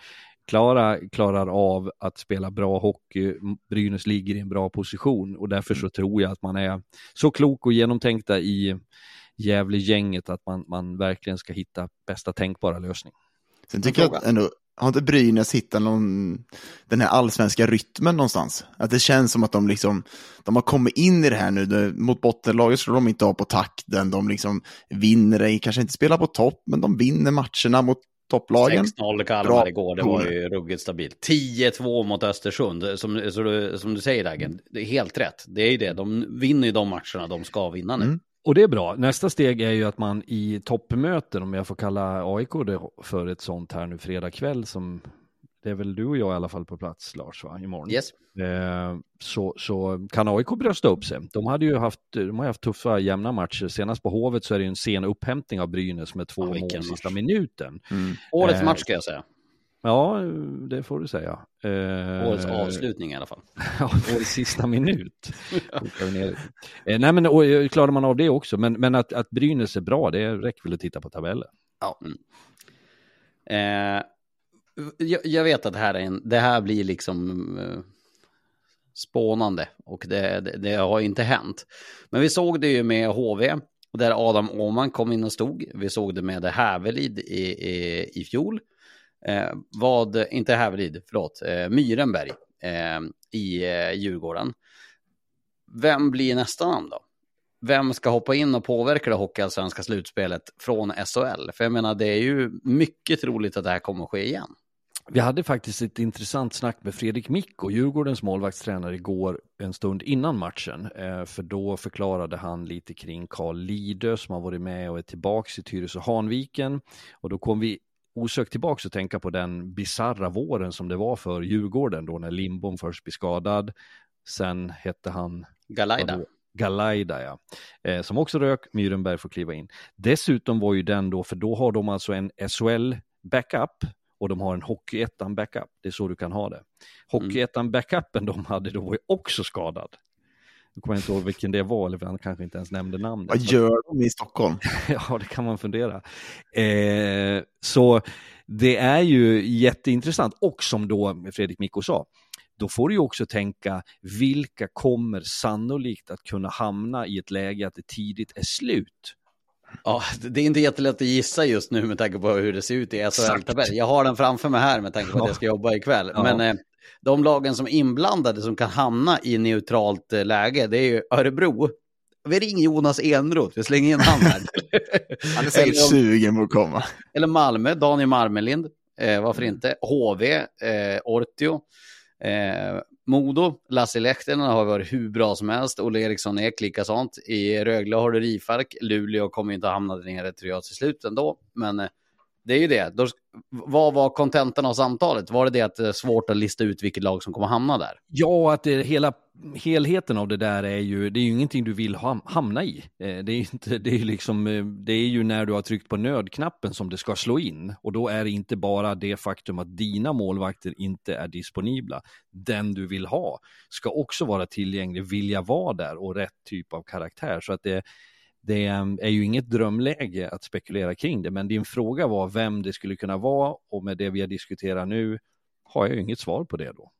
Klara klarar av att spela bra hockey, Brynäs ligger i en bra position och därför så tror jag att man är så klok och genomtänkta i Gävle-gänget att man, man verkligen ska hitta bästa tänkbara lösning. Sen tycker jag att ändå, har inte Brynäs hittat någon, den här allsvenska rytmen någonstans? Att det känns som att de liksom, de har kommit in i det här nu, det, mot bottenlaget skulle de inte ha på takten, de liksom vinner det, kanske inte spelar på topp, men de vinner matcherna mot topplagen. 6-0 Kalmar igår, det var ju ruggigt stabilt. 10-2 mot Östersund, som, så du, som du säger Dagen, det är helt rätt. Det är ju det, de vinner ju de matcherna de ska vinna nu. Mm. Och det är bra. Nästa steg är ju att man i toppmöten, om jag får kalla AIK det för ett sånt här nu fredag kväll, som det är väl du och jag i alla fall på plats, Lars, va? imorgon. Yes. Eh, så, så kan AIK brösta upp sig. De hade ju haft, de har haft tuffa, jämna matcher. Senast på Hovet så är det ju en sen upphämtning av Brynäs med två ja, mål sista minuten. Mm. Årets eh, match ska jag säga. Ja, det får du säga. Eh, årets avslutning i alla fall. *laughs* årets sista minut. *laughs* eh, nej, men och, eh, klarar man av det också. Men, men att, att Brynäs är bra, det räcker väl att titta på tabellen. Ja. Mm. Eh, jag, jag, vet att det här, är en, det här blir liksom eh, spånande och det, det, det, har inte hänt. Men vi såg det ju med HV, där Adam Åman kom in och stod. Vi såg det med Hävelid i, i, i fjol. Eh, vad, inte Hävelid, förlåt, eh, Myrenberg eh, i eh, Djurgården. Vem blir nästa namn då? Vem ska hoppa in och påverka det hockeyallsvenska slutspelet från SHL? För jag menar, det är ju mycket troligt att det här kommer att ske igen. Vi hade faktiskt ett intressant snack med Fredrik Mikko, Djurgårdens målvaktstränare, igår en stund innan matchen. Eh, för då förklarade han lite kring Carl Lidö som har varit med och är tillbaka i Tyresö Hanviken. Och då kom vi osökt tillbaka och tänka på den bizarra våren som det var för Djurgården då när Limbom först blev skadad. Sen hette han Galaida. Galaida, ja. Eh, som också rök, Myrenberg får kliva in. Dessutom var ju den då, för då har de alltså en SHL-backup och de har en Hockeyettan backup. Det är så du kan ha det. Hockeyettan backupen de hade då var ju också skadad. Nu kommer jag inte ihåg vilken det var, eller han kanske inte ens nämnde namnet. Vad gör de i Stockholm? *laughs* ja, det kan man fundera. Eh, så det är ju jätteintressant och som då Fredrik Mikko sa, då får du ju också tänka vilka kommer sannolikt att kunna hamna i ett läge att det tidigt är slut. Ja, det är inte jättelätt att gissa just nu med tanke på hur det ser ut i SHL-tabellen. Jag har den framför mig här med tanke på att jag ska jobba ikväll. Ja. Men eh, de lagen som är inblandade som kan hamna i neutralt eh, läge, det är ju Örebro. Vi ringer Jonas Enroth, vi slänger in han här. *laughs* han är säkert sugen på att komma. Eller Malmö, Daniel Marmelind, eh, varför mm. inte? HV, eh, Ortio. Eh, Modo, Lasse Lehtinen har varit hur bra som helst. Olle Eriksson Ek likasånt. I Rögle har du Rifark. Luleå kommer inte hamna nere tror jag till slut ändå. Men eh, det är ju det. Då, vad var kontentan av samtalet? Var det det att det är svårt att lista ut vilket lag som kommer hamna där? Ja, att det, hela helheten av det där är ju, det är ju ingenting du vill hamna i. Eh, det är, inte, det, är liksom, det är ju när du har tryckt på nödknappen som det ska slå in. Och då är det inte bara det faktum att dina målvakter inte är disponibla. Den du vill ha ska också vara tillgänglig, vilja vara där och rätt typ av karaktär. Så att det det är ju inget drömläge att spekulera kring det, men din fråga var vem det skulle kunna vara och med det vi har diskuterat nu har jag ju inget svar på det då.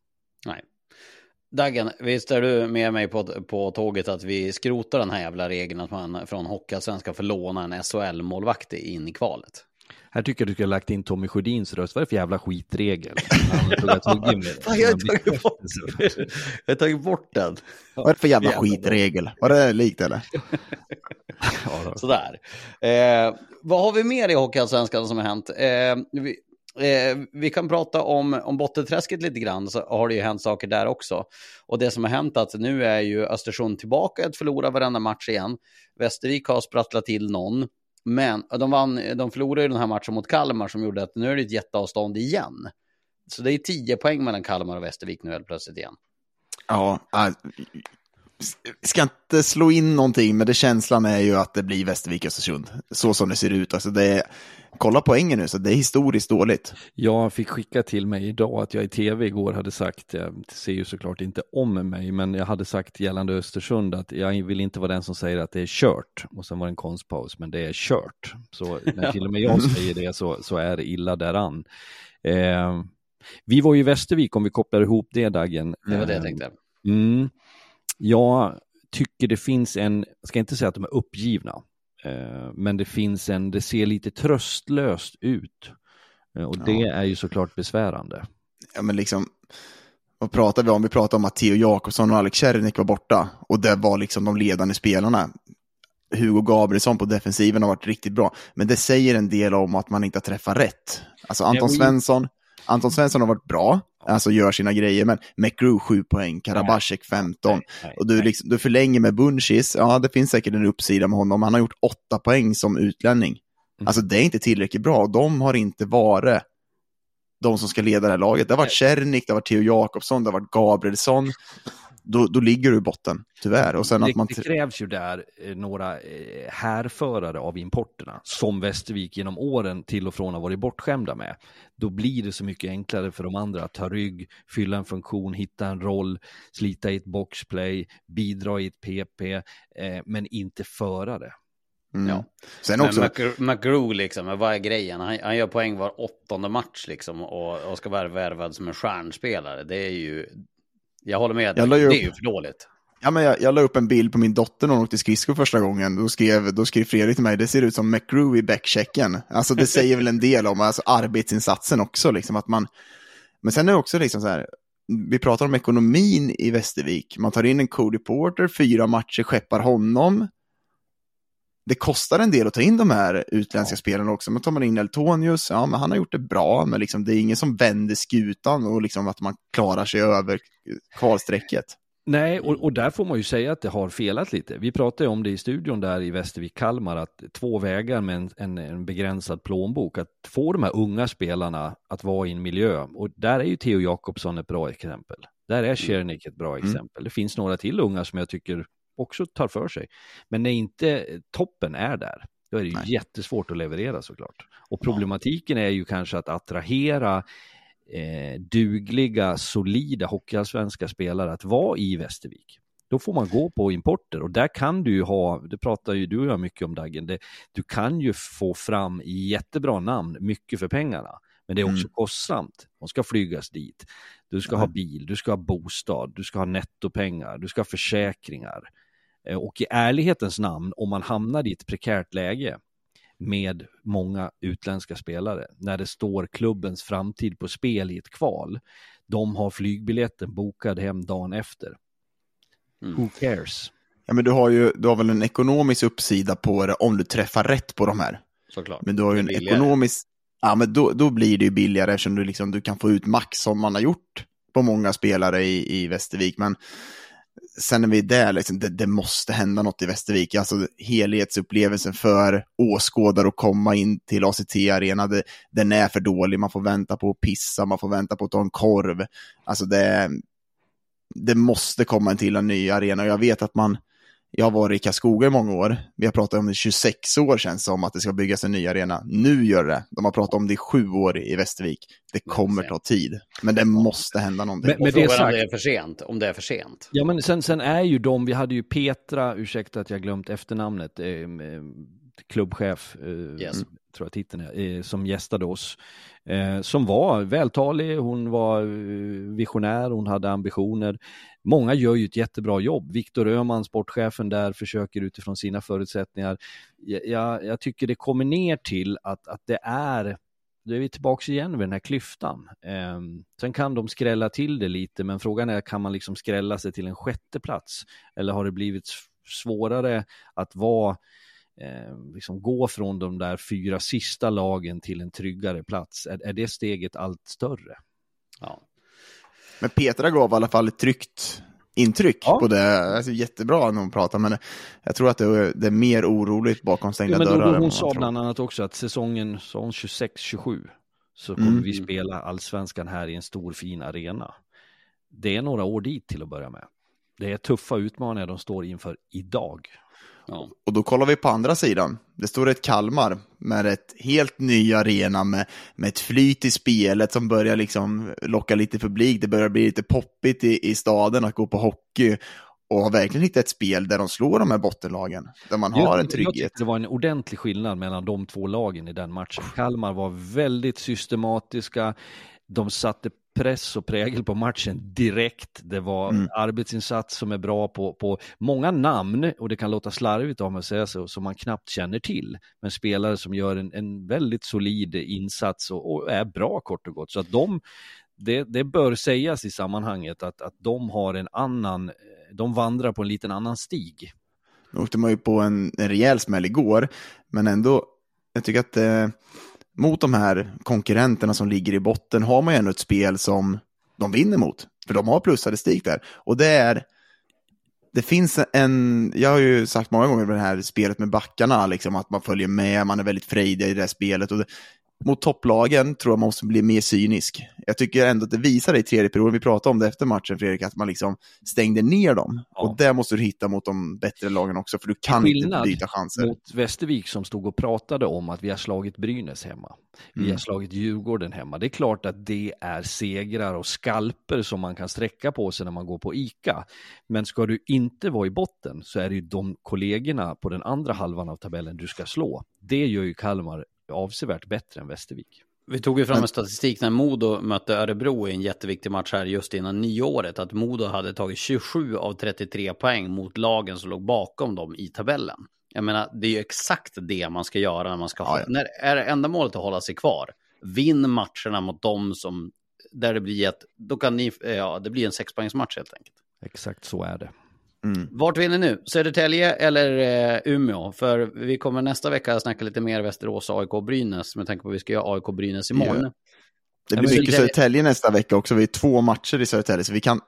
Nej. Dagen, visst är du med mig på, på tåget att vi skrotar den här jävla regeln att man från Hockeyallsvenskan får låna en SHL-målvakt in i kvalet? Här tycker jag du skulle ha lagt in Tommy Sjödins röst. Vad är det för jävla skitregel? *laughs* jag har tagit bort, den. Vad är det för jävla skitregel? Var det likt eller? *laughs* Sådär. Eh, vad har vi mer i Hockeyallsvenskan som har hänt? Eh, vi, eh, vi kan prata om, om bottenträsket lite grann, så har det ju hänt saker där också. Och det som har hänt att nu är ju Östersund tillbaka att förlora varenda match igen. Västervik har sprattlat till någon. Men de, vann, de förlorade ju den här matchen mot Kalmar som gjorde att nu är det ett jätteavstånd igen. Så det är tio poäng mellan Kalmar och Västervik nu helt plötsligt igen. Ja, ska inte slå in någonting, men det känslan är ju att det blir Västervik-Östersund. Så som det ser ut. Alltså det är, kolla poängen nu, så det är historiskt dåligt. Jag fick skicka till mig idag att jag i tv igår hade sagt, jag ser ju såklart inte om mig, men jag hade sagt gällande Östersund att jag vill inte vara den som säger att det är kört. Och sen var det en konstpaus, men det är kört. Så när *laughs* till och med jag säger det så, så är det illa däran. Eh, vi var ju i Västervik om vi kopplar ihop det Dagen. Det var det jag tänkte. Mm. Jag tycker det finns en, jag ska inte säga att de är uppgivna, eh, men det finns en, det ser lite tröstlöst ut. Eh, och det är ju såklart besvärande. Ja, men liksom, vad pratar vi om? Vi pratar om att Theo Jakobsson och Alex Czernik var borta. Och det var liksom de ledande spelarna. Hugo Gabrielsson på defensiven har varit riktigt bra. Men det säger en del om att man inte har träffat rätt. Alltså Anton Svensson, Anton Svensson har varit bra, alltså gör sina grejer, men McGrew 7 poäng, Karabashek 15. Nej, nej, och du, liksom, du förlänger med Bunchis, ja det finns säkert en uppsida med honom, han har gjort 8 poäng som utlänning. Mm. Alltså det är inte tillräckligt bra, de har inte varit de som ska leda det här laget. Det har varit Czernik, det har varit Theo Jakobsson, det har varit Gabrielsson då, då ligger du i botten, tyvärr. Och sen det, att man... det krävs ju där eh, några eh, härförare av importerna, som Västervik genom åren till och från har varit bortskämda med. Då blir det så mycket enklare för de andra att ta rygg, fylla en funktion, hitta en roll, slita i ett boxplay, bidra i ett PP, eh, men inte föra det. Mm. Ja. Sen också... Men McGrew, liksom, vad är grejen? Han, han, gör poäng var åttonde match liksom och, och ska vara värvad som en stjärnspelare. Det är ju, jag håller med, jag det är ju för dåligt. Ja, men jag, jag la upp en bild på min dotter när hon åkte skridskor första gången. Då skrev, då skrev Fredrik till mig, det ser ut som McGrew i backchecken. Alltså det säger väl en del om alltså, arbetsinsatsen också. Liksom, att man... Men sen är det också liksom så här, vi pratar om ekonomin i Västervik. Man tar in en Cody Porter, fyra matcher, skeppar honom. Det kostar en del att ta in de här utländska ja. spelarna också. Men tar man in Eltonius, ja men han har gjort det bra, men liksom, det är ingen som vänder skutan och liksom att man klarar sig över kvalstrecket. Nej, och, och, där får man ju säga att det har felat lite. Vi pratade om det i studion där i Västervik, Kalmar, att två vägar med en, en, en, begränsad plånbok, att få de här unga spelarna att vara i en miljö. Och där är ju Theo Jakobsson ett bra exempel. Där är Cernik ett bra mm. exempel. Det finns några till unga som jag tycker också tar för sig. Men när inte toppen är där, då är det ju Nej. jättesvårt att leverera såklart. Och problematiken är ju kanske att attrahera eh, dugliga, solida hockeyallsvenska spelare att vara i Västervik. Då får man gå på importer och där kan du ju ha, det pratar ju du och jag mycket om Daggen, det, du kan ju få fram jättebra namn, mycket för pengarna. Men det är också mm. kostsamt. De ska flygas dit. Du ska mm. ha bil, du ska ha bostad, du ska ha nettopengar, du ska ha försäkringar. Eh, och i ärlighetens namn, om man hamnar i ett prekärt läge, med många utländska spelare. När det står klubbens framtid på spel i ett kval. De har flygbiljetten bokad hem dagen efter. Mm. Who cares? Ja, men du har ju du har väl en ekonomisk uppsida på det om du träffar rätt på de här. Såklart. Men du har ju en ekonomisk... Ja, men då, då blir det ju billigare eftersom du, liksom, du kan få ut max som man har gjort på många spelare i, i Västervik. Men sen när vi är där, liksom, det, det, måste hända något i Västervik. Alltså helhetsupplevelsen för åskådare att komma in till ACT-arena, den är för dålig. Man får vänta på att pissa, man får vänta på att ta en korv. Alltså det, det måste komma en till en ny arena. Och jag vet att man, jag har varit i Karlskoga i många år. Vi har pratat om det i 26 år känns som att det ska byggas en ny arena. Nu gör det. De har pratat om det i sju år i Västervik. Det kommer ta tid. Men det måste hända någonting. Men, men det är sagt... om det är för sent. Om det är för sent. Ja, men sen, sen är ju de, vi hade ju Petra, ursäkta att jag glömt efternamnet, eh, eh klubbchef, eh, yes. tror jag titeln är, eh, som gästade oss. Eh, som var vältalig, hon var eh, visionär, hon hade ambitioner. Många gör ju ett jättebra jobb. Viktor Öhman, sportchefen där, försöker utifrån sina förutsättningar. Jag, jag tycker det kommer ner till att, att det är då är vi tillbaka igen vid den här klyftan. Eh, sen kan de skrälla till det lite, men frågan är, kan man liksom skrälla sig till en sjätte plats? Eller har det blivit svårare att vara, eh, liksom gå från de där fyra sista lagen till en tryggare plats? Är, är det steget allt större? Ja, men Petra gav i alla fall ett tryggt intryck ja. på det. Alltså, jättebra när hon pratar, men jag tror att det är, det är mer oroligt bakom stängda ja, men dörrar. Hon, hon sa bland annat också att säsongen 26-27 så kommer mm. vi spela allsvenskan här i en stor fin arena. Det är några år dit till att börja med. det är tuffa utmaningar de står inför idag. Ja. Och då kollar vi på andra sidan. Det står ett Kalmar med ett helt ny arena med, med ett flyt i spelet som börjar liksom locka lite publik. Det börjar bli lite poppigt i, i staden att gå på hockey och har verkligen hittat ett spel där de slår de här bottenlagen. Där man har en trygghet. det var en ordentlig skillnad mellan de två lagen i den matchen. Kalmar var väldigt systematiska. De satte press och prägel på matchen direkt. Det var mm. arbetsinsats som är bra på, på många namn och det kan låta slarvigt om att säga så, som man knappt känner till. Men spelare som gör en, en väldigt solid insats och, och, är bra kort och gott. Så att de, det, det bör sägas i sammanhanget att, att de har en annan, de vandrar på en liten annan stig. Nu åkte man ju på en, en rejäl smäll igår, men ändå, jag tycker att eh mot de här konkurrenterna som ligger i botten har man ju ändå ett spel som de vinner mot. För de har plusstatistik där. Och det är, det finns en, jag har ju sagt många gånger med det här spelet med backarna, liksom, att man följer med, man är väldigt frejdig i det här spelet. Och det, mot topplagen tror jag man måste bli mer cynisk. Jag tycker ändå att det visar i tredje perioden, vi pratade om det efter matchen Fredrik, att man liksom stängde ner dem. Ja. Och det måste du hitta mot de bättre lagen också, för du kan Skillnad inte byta chanser. mot Västervik som stod och pratade om att vi har slagit Brynäs hemma. Vi mm. har slagit Djurgården hemma. Det är klart att det är segrar och skalper som man kan sträcka på sig när man går på ICA. Men ska du inte vara i botten så är det ju de kollegorna på den andra halvan av tabellen du ska slå. Det gör ju Kalmar avsevärt bättre än Västervik. Vi tog ju fram en statistik när Modo mötte Örebro i en jätteviktig match här just innan nyåret. Att Modo hade tagit 27 av 33 poäng mot lagen som låg bakom dem i tabellen. Jag menar, det är ju exakt det man ska göra när man ska ha, när är enda målet att hålla sig kvar. Vinn matcherna mot dem som, där det blir ett, då kan ni, ja, det blir en sexpoängsmatch helt enkelt. Exakt så är det. Mm. Vart ni nu? Södertälje eller eh, Umeå? För vi kommer nästa vecka snacka lite mer Västerås, AIK och Brynäs. Med tanke på att vi ska göra AIK och Brynäs imorgon. Ja. Det blir mycket Södertälje nästa vecka också. Vi är två matcher i Södertälje, så vi kan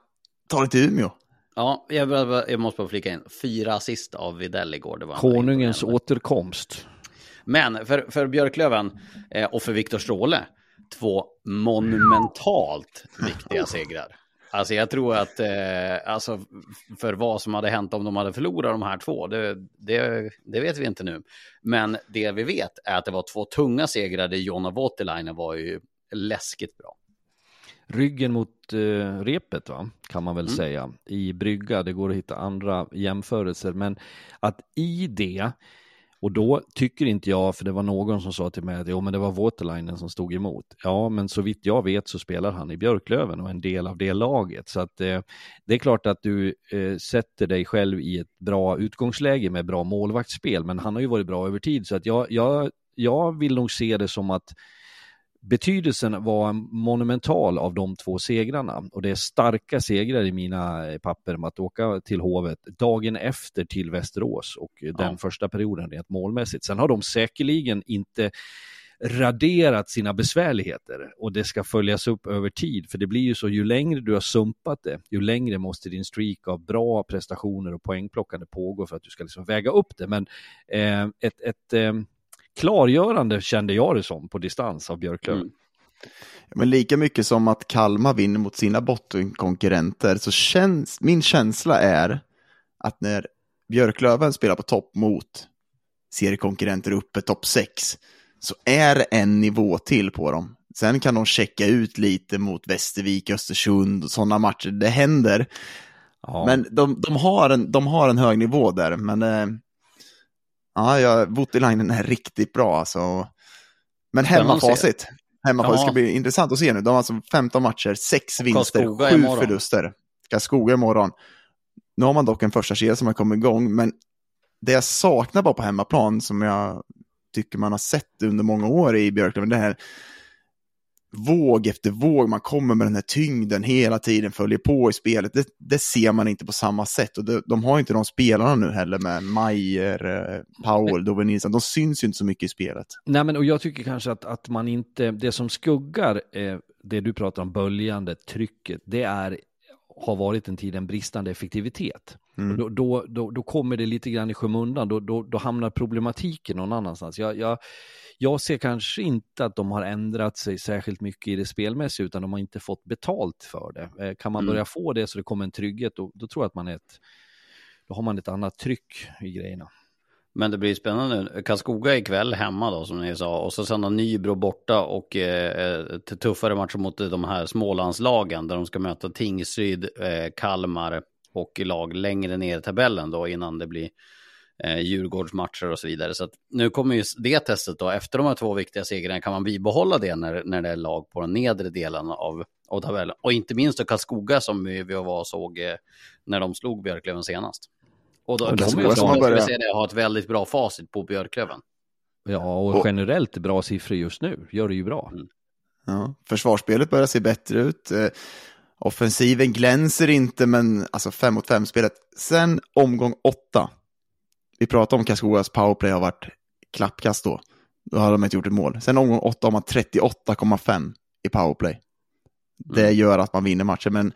ta det till Umeå. Ja, jag, jag måste bara flika in. Fyra assist av Videll igår. Det var Konungens återkomst. Men för, för Björklöven eh, och för Viktor Stråle, två monumentalt viktiga segrar. Alltså jag tror att, eh, alltså för vad som hade hänt om de hade förlorat de här två, det, det, det, vet vi inte nu. Men det vi vet är att det var två tunga segrar där Jonna Voutilainen var ju läskigt bra. Ryggen mot eh, repet va, kan man väl mm. säga. I brygga, det går att hitta andra jämförelser, men att i det och då tycker inte jag, för det var någon som sa till mig att jo, men det var Waterlinen som stod emot. Ja, men så vitt jag vet så spelar han i Björklöven och en del av det laget. Så att eh, det är klart att du eh, sätter dig själv i ett bra utgångsläge med bra målvaktsspel, men han har ju varit bra över tid. Så att jag, jag, jag vill nog se det som att betydelsen var monumental av de två segrarna och det är starka segrar i mina papper om att åka till Hovet dagen efter till Västerås och ja. den första perioden rent målmässigt. Sen har de säkerligen inte raderat sina besvärligheter och det ska följas upp över tid för det blir ju så ju längre du har sumpat det ju längre måste din streak av bra prestationer och poängplockande pågå för att du ska liksom väga upp det men eh, ett, ett eh, klargörande kände jag det som på distans av Björklöven. Mm. Men lika mycket som att Kalmar vinner mot sina bottenkonkurrenter så känns, min känsla är att när Björklöven spelar på topp mot seriekonkurrenter uppe, topp 6, så är det en nivå till på dem. Sen kan de checka ut lite mot Västervik, Östersund och sådana matcher. Det händer. Ja. Men de, de, har en, de har en hög nivå där. Men eh, Ja, ja Voutilainen är riktigt bra alltså. Men hemmafacit. Hemmafacit ja. ska bli intressant att se nu. De har alltså 15 matcher, 6 vinster, 7 förluster. Karlskoga imorgon. Nu har man dock en första kedja som har kommit igång, men det jag saknar bara på hemmaplan, som jag tycker man har sett under många år i Björklöven, det här våg efter våg, man kommer med den här tyngden hela tiden, följer på i spelet. Det, det ser man inte på samma sätt och det, de har inte de spelarna nu heller med Mayer, eh, Powell, Dove Nilsson. De syns ju inte så mycket i spelet. Nej, men och jag tycker kanske att, att man inte, det som skuggar eh, det du pratar om, böljande, trycket, det är har varit en tid en bristande effektivitet. Mm. Då, då, då, då kommer det lite grann i skymundan, då, då, då hamnar problematiken någon annanstans. Jag, jag, jag ser kanske inte att de har ändrat sig särskilt mycket i det spelmässiga, utan de har inte fått betalt för det. Eh, Kan man Mm. börja få det så det kommer en trygghet, då, då tror jag att man är ett, då har man ett annat tryck i grejerna. Men det blir spännande. Karlskoga ikväll hemma då som ni sa. Och så sen har Nybro borta och eh, tuffare matcher mot de här Smålandslagen där de ska möta Tingsryd, eh, Kalmar och lag längre ner i tabellen då innan det blir eh, Djurgårdsmatcher och så vidare. Så att nu kommer ju det testet då. Efter de här två viktiga segrarna kan man bibehålla det när, när det är lag på den nedre delen av, av tabellen. Och inte minst då Karlskoga som vi, vi var och såg eh, när de slog Björklöven senast. Och då, Och de är bra, ska vi säga det, har ett väldigt bra facit på Björklöven. Ja, och, Och- generellt bra siffror just nu, gör det ju bra. Ja, försvarsspelet börjar se bättre ut. Eh, offensiven glänser inte, men alltså fem mot fem spelet. Sen omgång åtta. Vi pratade om Karlskogas powerplay har varit klappkast då. Då har de inte gjort ett mål. Sen omgång åtta har man 38,5 i powerplay. Det gör att man vinner matchen, men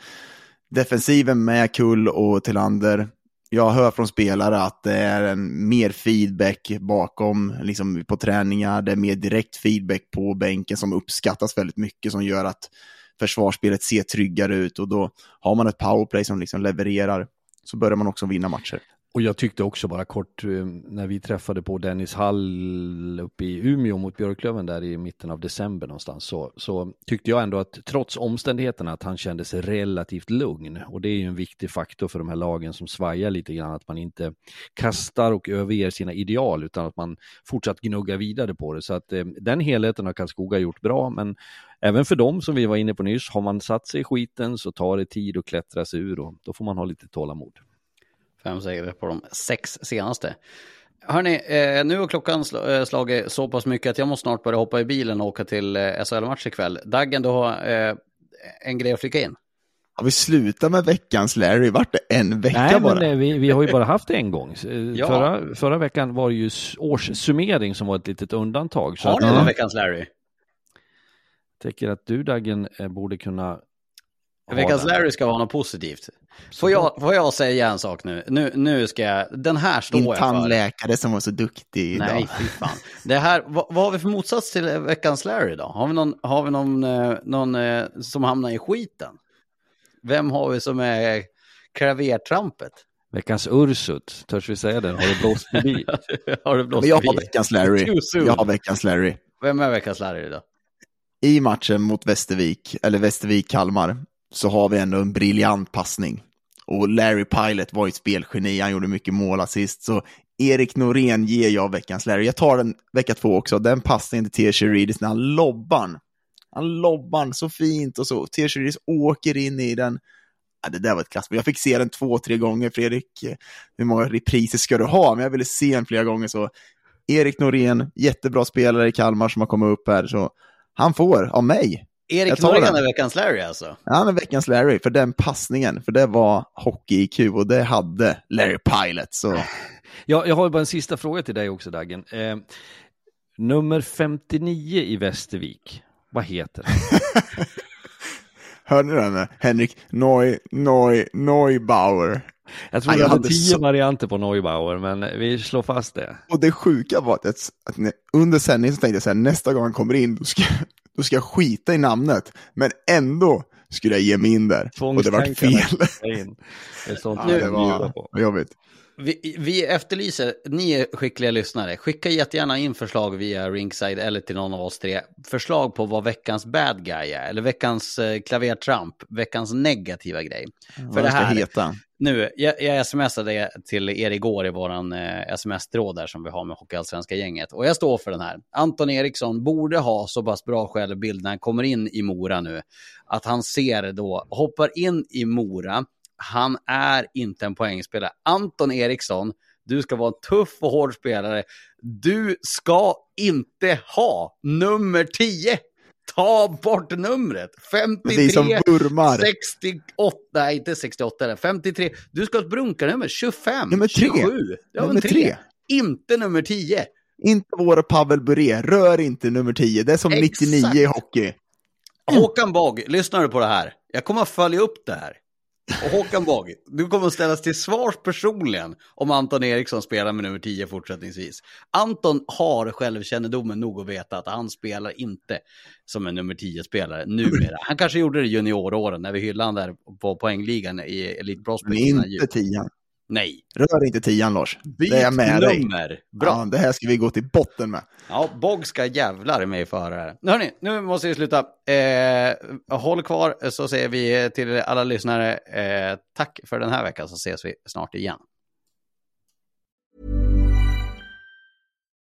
defensiven med Kull och Tillander. Jag hör från spelare att det är en mer feedback bakom, liksom på träningar. Det är mer direkt feedback på bänken som uppskattas väldigt mycket, som gör att försvarsspelet ser tryggare ut och då har man ett powerplay som liksom levererar så börjar man också vinna matcher. Och jag tyckte också bara kort eh, när vi träffade på Dennis Hall uppe i Umeå mot Björklöven där i mitten av december någonstans så, så tyckte jag ändå att trots omständigheterna att han kändes relativt lugn och det är ju en viktig faktor för de här lagen som svajar lite grann att man inte kastar och överger sina ideal utan att man fortsatt gnuggar vidare på det så att eh, den helheten har Karlskoga gjort bra men även för dem som vi var inne på nyss har man satt sig i skiten så tar det tid att klättra sig ur och då får man ha lite tålamod. Fem segrar på de sex senaste. Hörni, eh, nu har klockan sl- eh, slagit så pass mycket att jag måste snart börja hoppa i bilen och åka till eh, SHL-match ikväll. Daggen, du har eh, en grej att flika in. Har vi slutat med veckans Larry? Vart det en vecka Nej, bara? men eh, vi, vi har ju bara haft det en gång. *laughs* Ja. Förra, förra veckan var det ju årssummering som var ett litet undantag. Så Har att, ni någon veckans Larry? jag tycker att du Daggen borde kunna Veckans. Larry ska vara något positivt. Får jag, får jag säga en sak nu? Nu, nu ska jag, den här står Din jag för. tandläkare som var så duktig idag. Nej, fy fan. Det här, vad, vad har vi för motsats till veckans Larry då? Har vi någon, har vi någon, eh, någon eh, som hamnar i skiten? Vem har vi som är klavertrampet? Veckans Ursut, törs vi säga den? Har du blåst förbi? *laughs* har du blåst Men jag har veckans Larry. Jag har veckans Larry. Vem är veckans Larry då? I matchen mot Västervik, eller Västervik-Kalmar, så har vi ändå en briljant passning. Och Larry Pilot var ett spelgeni, han gjorde mycket mål assist, så Erik Norén ger jag veckans Larry. Jag tar den vecka två också, den passningen till T.J. Reedis när han lobbar. Han lobbar så fint och så. T.J. Reedis åker in i den. Ja, det där var ett klassspel. Jag fick se den två, tre gånger. Fredrik, hur många repriser ska du ha? Men jag ville se den flera gånger. så Erik Norén, jättebra spelare i Kalmar som har kommit upp här. Så han får av mig. Erik den. är veckans Larry alltså? Han är veckans Larry för den passningen. För det var hockey-IQ och det hade Larry Pilot. Så *laughs* Jag, jag har bara en sista fråga till dig också Daggen. Eh, nummer 59 i Västervik, vad heter han? *laughs* hörde ni den? Henrik Neu, Neu, Neubauer. Jag tror jag hade tio så- varianter på Neubauer, men vi slår fast det. Och det sjuka var att, att under sändningen så tänkte jag så här, nästa gång han kommer in, då ska, då ska jag skita i namnet. Men ändå skulle jag ge mig in där. Och det var fel. *laughs* Det är sånt Ja, det var jobbigt. Vi, vi efterlyser, ni är skickliga lyssnare, skicka jättegärna in förslag via Ringside eller till någon av oss tre. Förslag på vad veckans bad guy är, eller veckans eh, klavertramp, veckans negativa grej. Vad För det ska här, heta nu, jag, jag smsade till er igår i våran eh, sms-tråd där som vi har med Hockeyallsvenska gänget. Och jag står för den här. Anton Eriksson borde ha så pass bra självbild när han kommer in i Mora nu. Att han ser då, hoppar in i Mora. Han är inte en poängspelare. Anton Eriksson, du ska vara en tuff och hård spelare. Du ska inte ha nummer 10. Ta bort numret. 53. Vi som vurmar. 68, nej inte 68, eller 53. Du ska ha ett brunkarnummer, 25, Nummer tre. 27. Ja, Nummer men tre. tre. Inte nummer 10. Inte vår Pavel Bure, rör inte nummer 10. Det är som Exakt. 99 i hockey. Håkan Bogg, lyssnar du på det här? Jag kommer att följa upp det här. Och Håkan Båg, du kommer att ställas till svars personligen om Anton Eriksson spelar med nummer 10 fortsättningsvis. Anton har självkännedomen nog att veta att han spelar inte som en nummer 10-spelare numera. Han kanske gjorde det junioråren när vi hyllade han där på poängligan i Elite Prospect. Men inte tian. Nej, Rör inte tian Lars. byt det är jag med dig. nummer. Bra. Ja, det här ska vi gå till botten med. Ja, Bogg ska jävlar mig före här. Nu, hörni, nu måste vi sluta. Eh, håll kvar så säger vi till alla lyssnare eh, tack för den här veckan så ses vi snart igen.